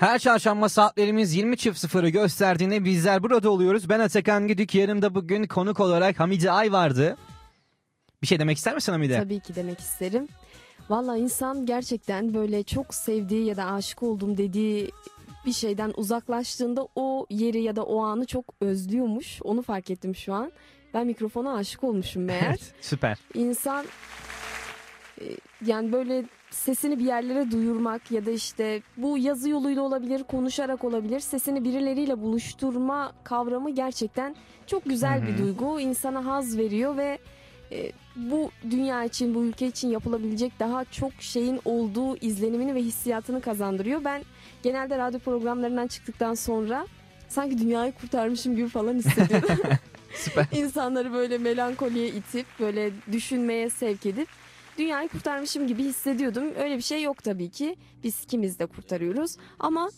Her çarşamba saatlerimiz 20.00'ı gösterdiğinde bizler burada oluyoruz. Ben Atakan Güdük. Yanımda bugün konuk olarak Hamide Ay vardı. Bir şey demek ister misin Hamide? Tabii ki demek isterim. Valla insan gerçekten böyle çok sevdiği ya da aşık oldum dediği bir şeyden uzaklaştığında o yeri ya da o anı çok özlüyormuş. Onu fark ettim şu an. Ben mikrofona aşık olmuşum meğer. Evet süper. İnsan e, yani böyle sesini bir yerlere duyurmak ya da işte bu yazı yoluyla olabilir, konuşarak olabilir. Sesini birileriyle buluşturma kavramı gerçekten çok güzel bir duygu. İnsana haz veriyor ve e, bu dünya için, bu ülke için yapılabilecek daha çok şeyin olduğu izlenimini ve hissiyatını kazandırıyor. Ben genelde radyo programlarından çıktıktan sonra sanki dünyayı kurtarmışım gibi falan hissediyorum. Süper. İnsanları böyle melankoliye itip böyle düşünmeye sevk edip dünyayı kurtarmışım gibi hissediyordum. Öyle bir şey yok tabii ki. Biz ikimiz de kurtarıyoruz. Ama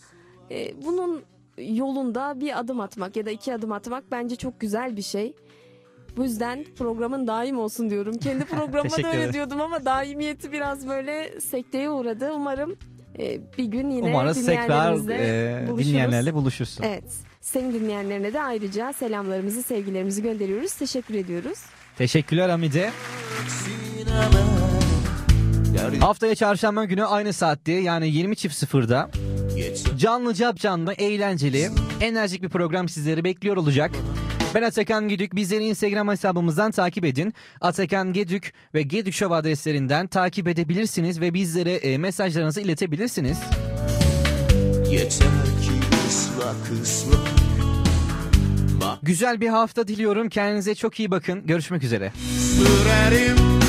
e, bunun yolunda bir adım atmak ya da iki adım atmak bence çok güzel bir şey. Bu yüzden programın daim olsun diyorum. Kendi programıma da öyle diyordum ama daimiyeti biraz böyle sekteye uğradı. Umarım e, bir gün yine Umarız tekrar dinleyenlerimizle e, buluşuruz. dinleyenlerle buluşursun. Evet. Senin dinleyenlerine de ayrıca selamlarımızı, sevgilerimizi gönderiyoruz. Teşekkür ediyoruz. Teşekkürler Hamide. Haftaya çarşamba günü aynı saatte yani 20.00'da canlı cap canlı eğlenceli enerjik bir program sizleri bekliyor olacak. Ben Atakan Gedük. Bizleri Instagram hesabımızdan takip edin. Atakan Gedük ve Gedük Show adreslerinden takip edebilirsiniz ve bizlere e, mesajlarınızı iletebilirsiniz. Yeter ki ısla kısla Güzel bir hafta diliyorum. Kendinize çok iyi bakın. Görüşmek üzere. Sürerim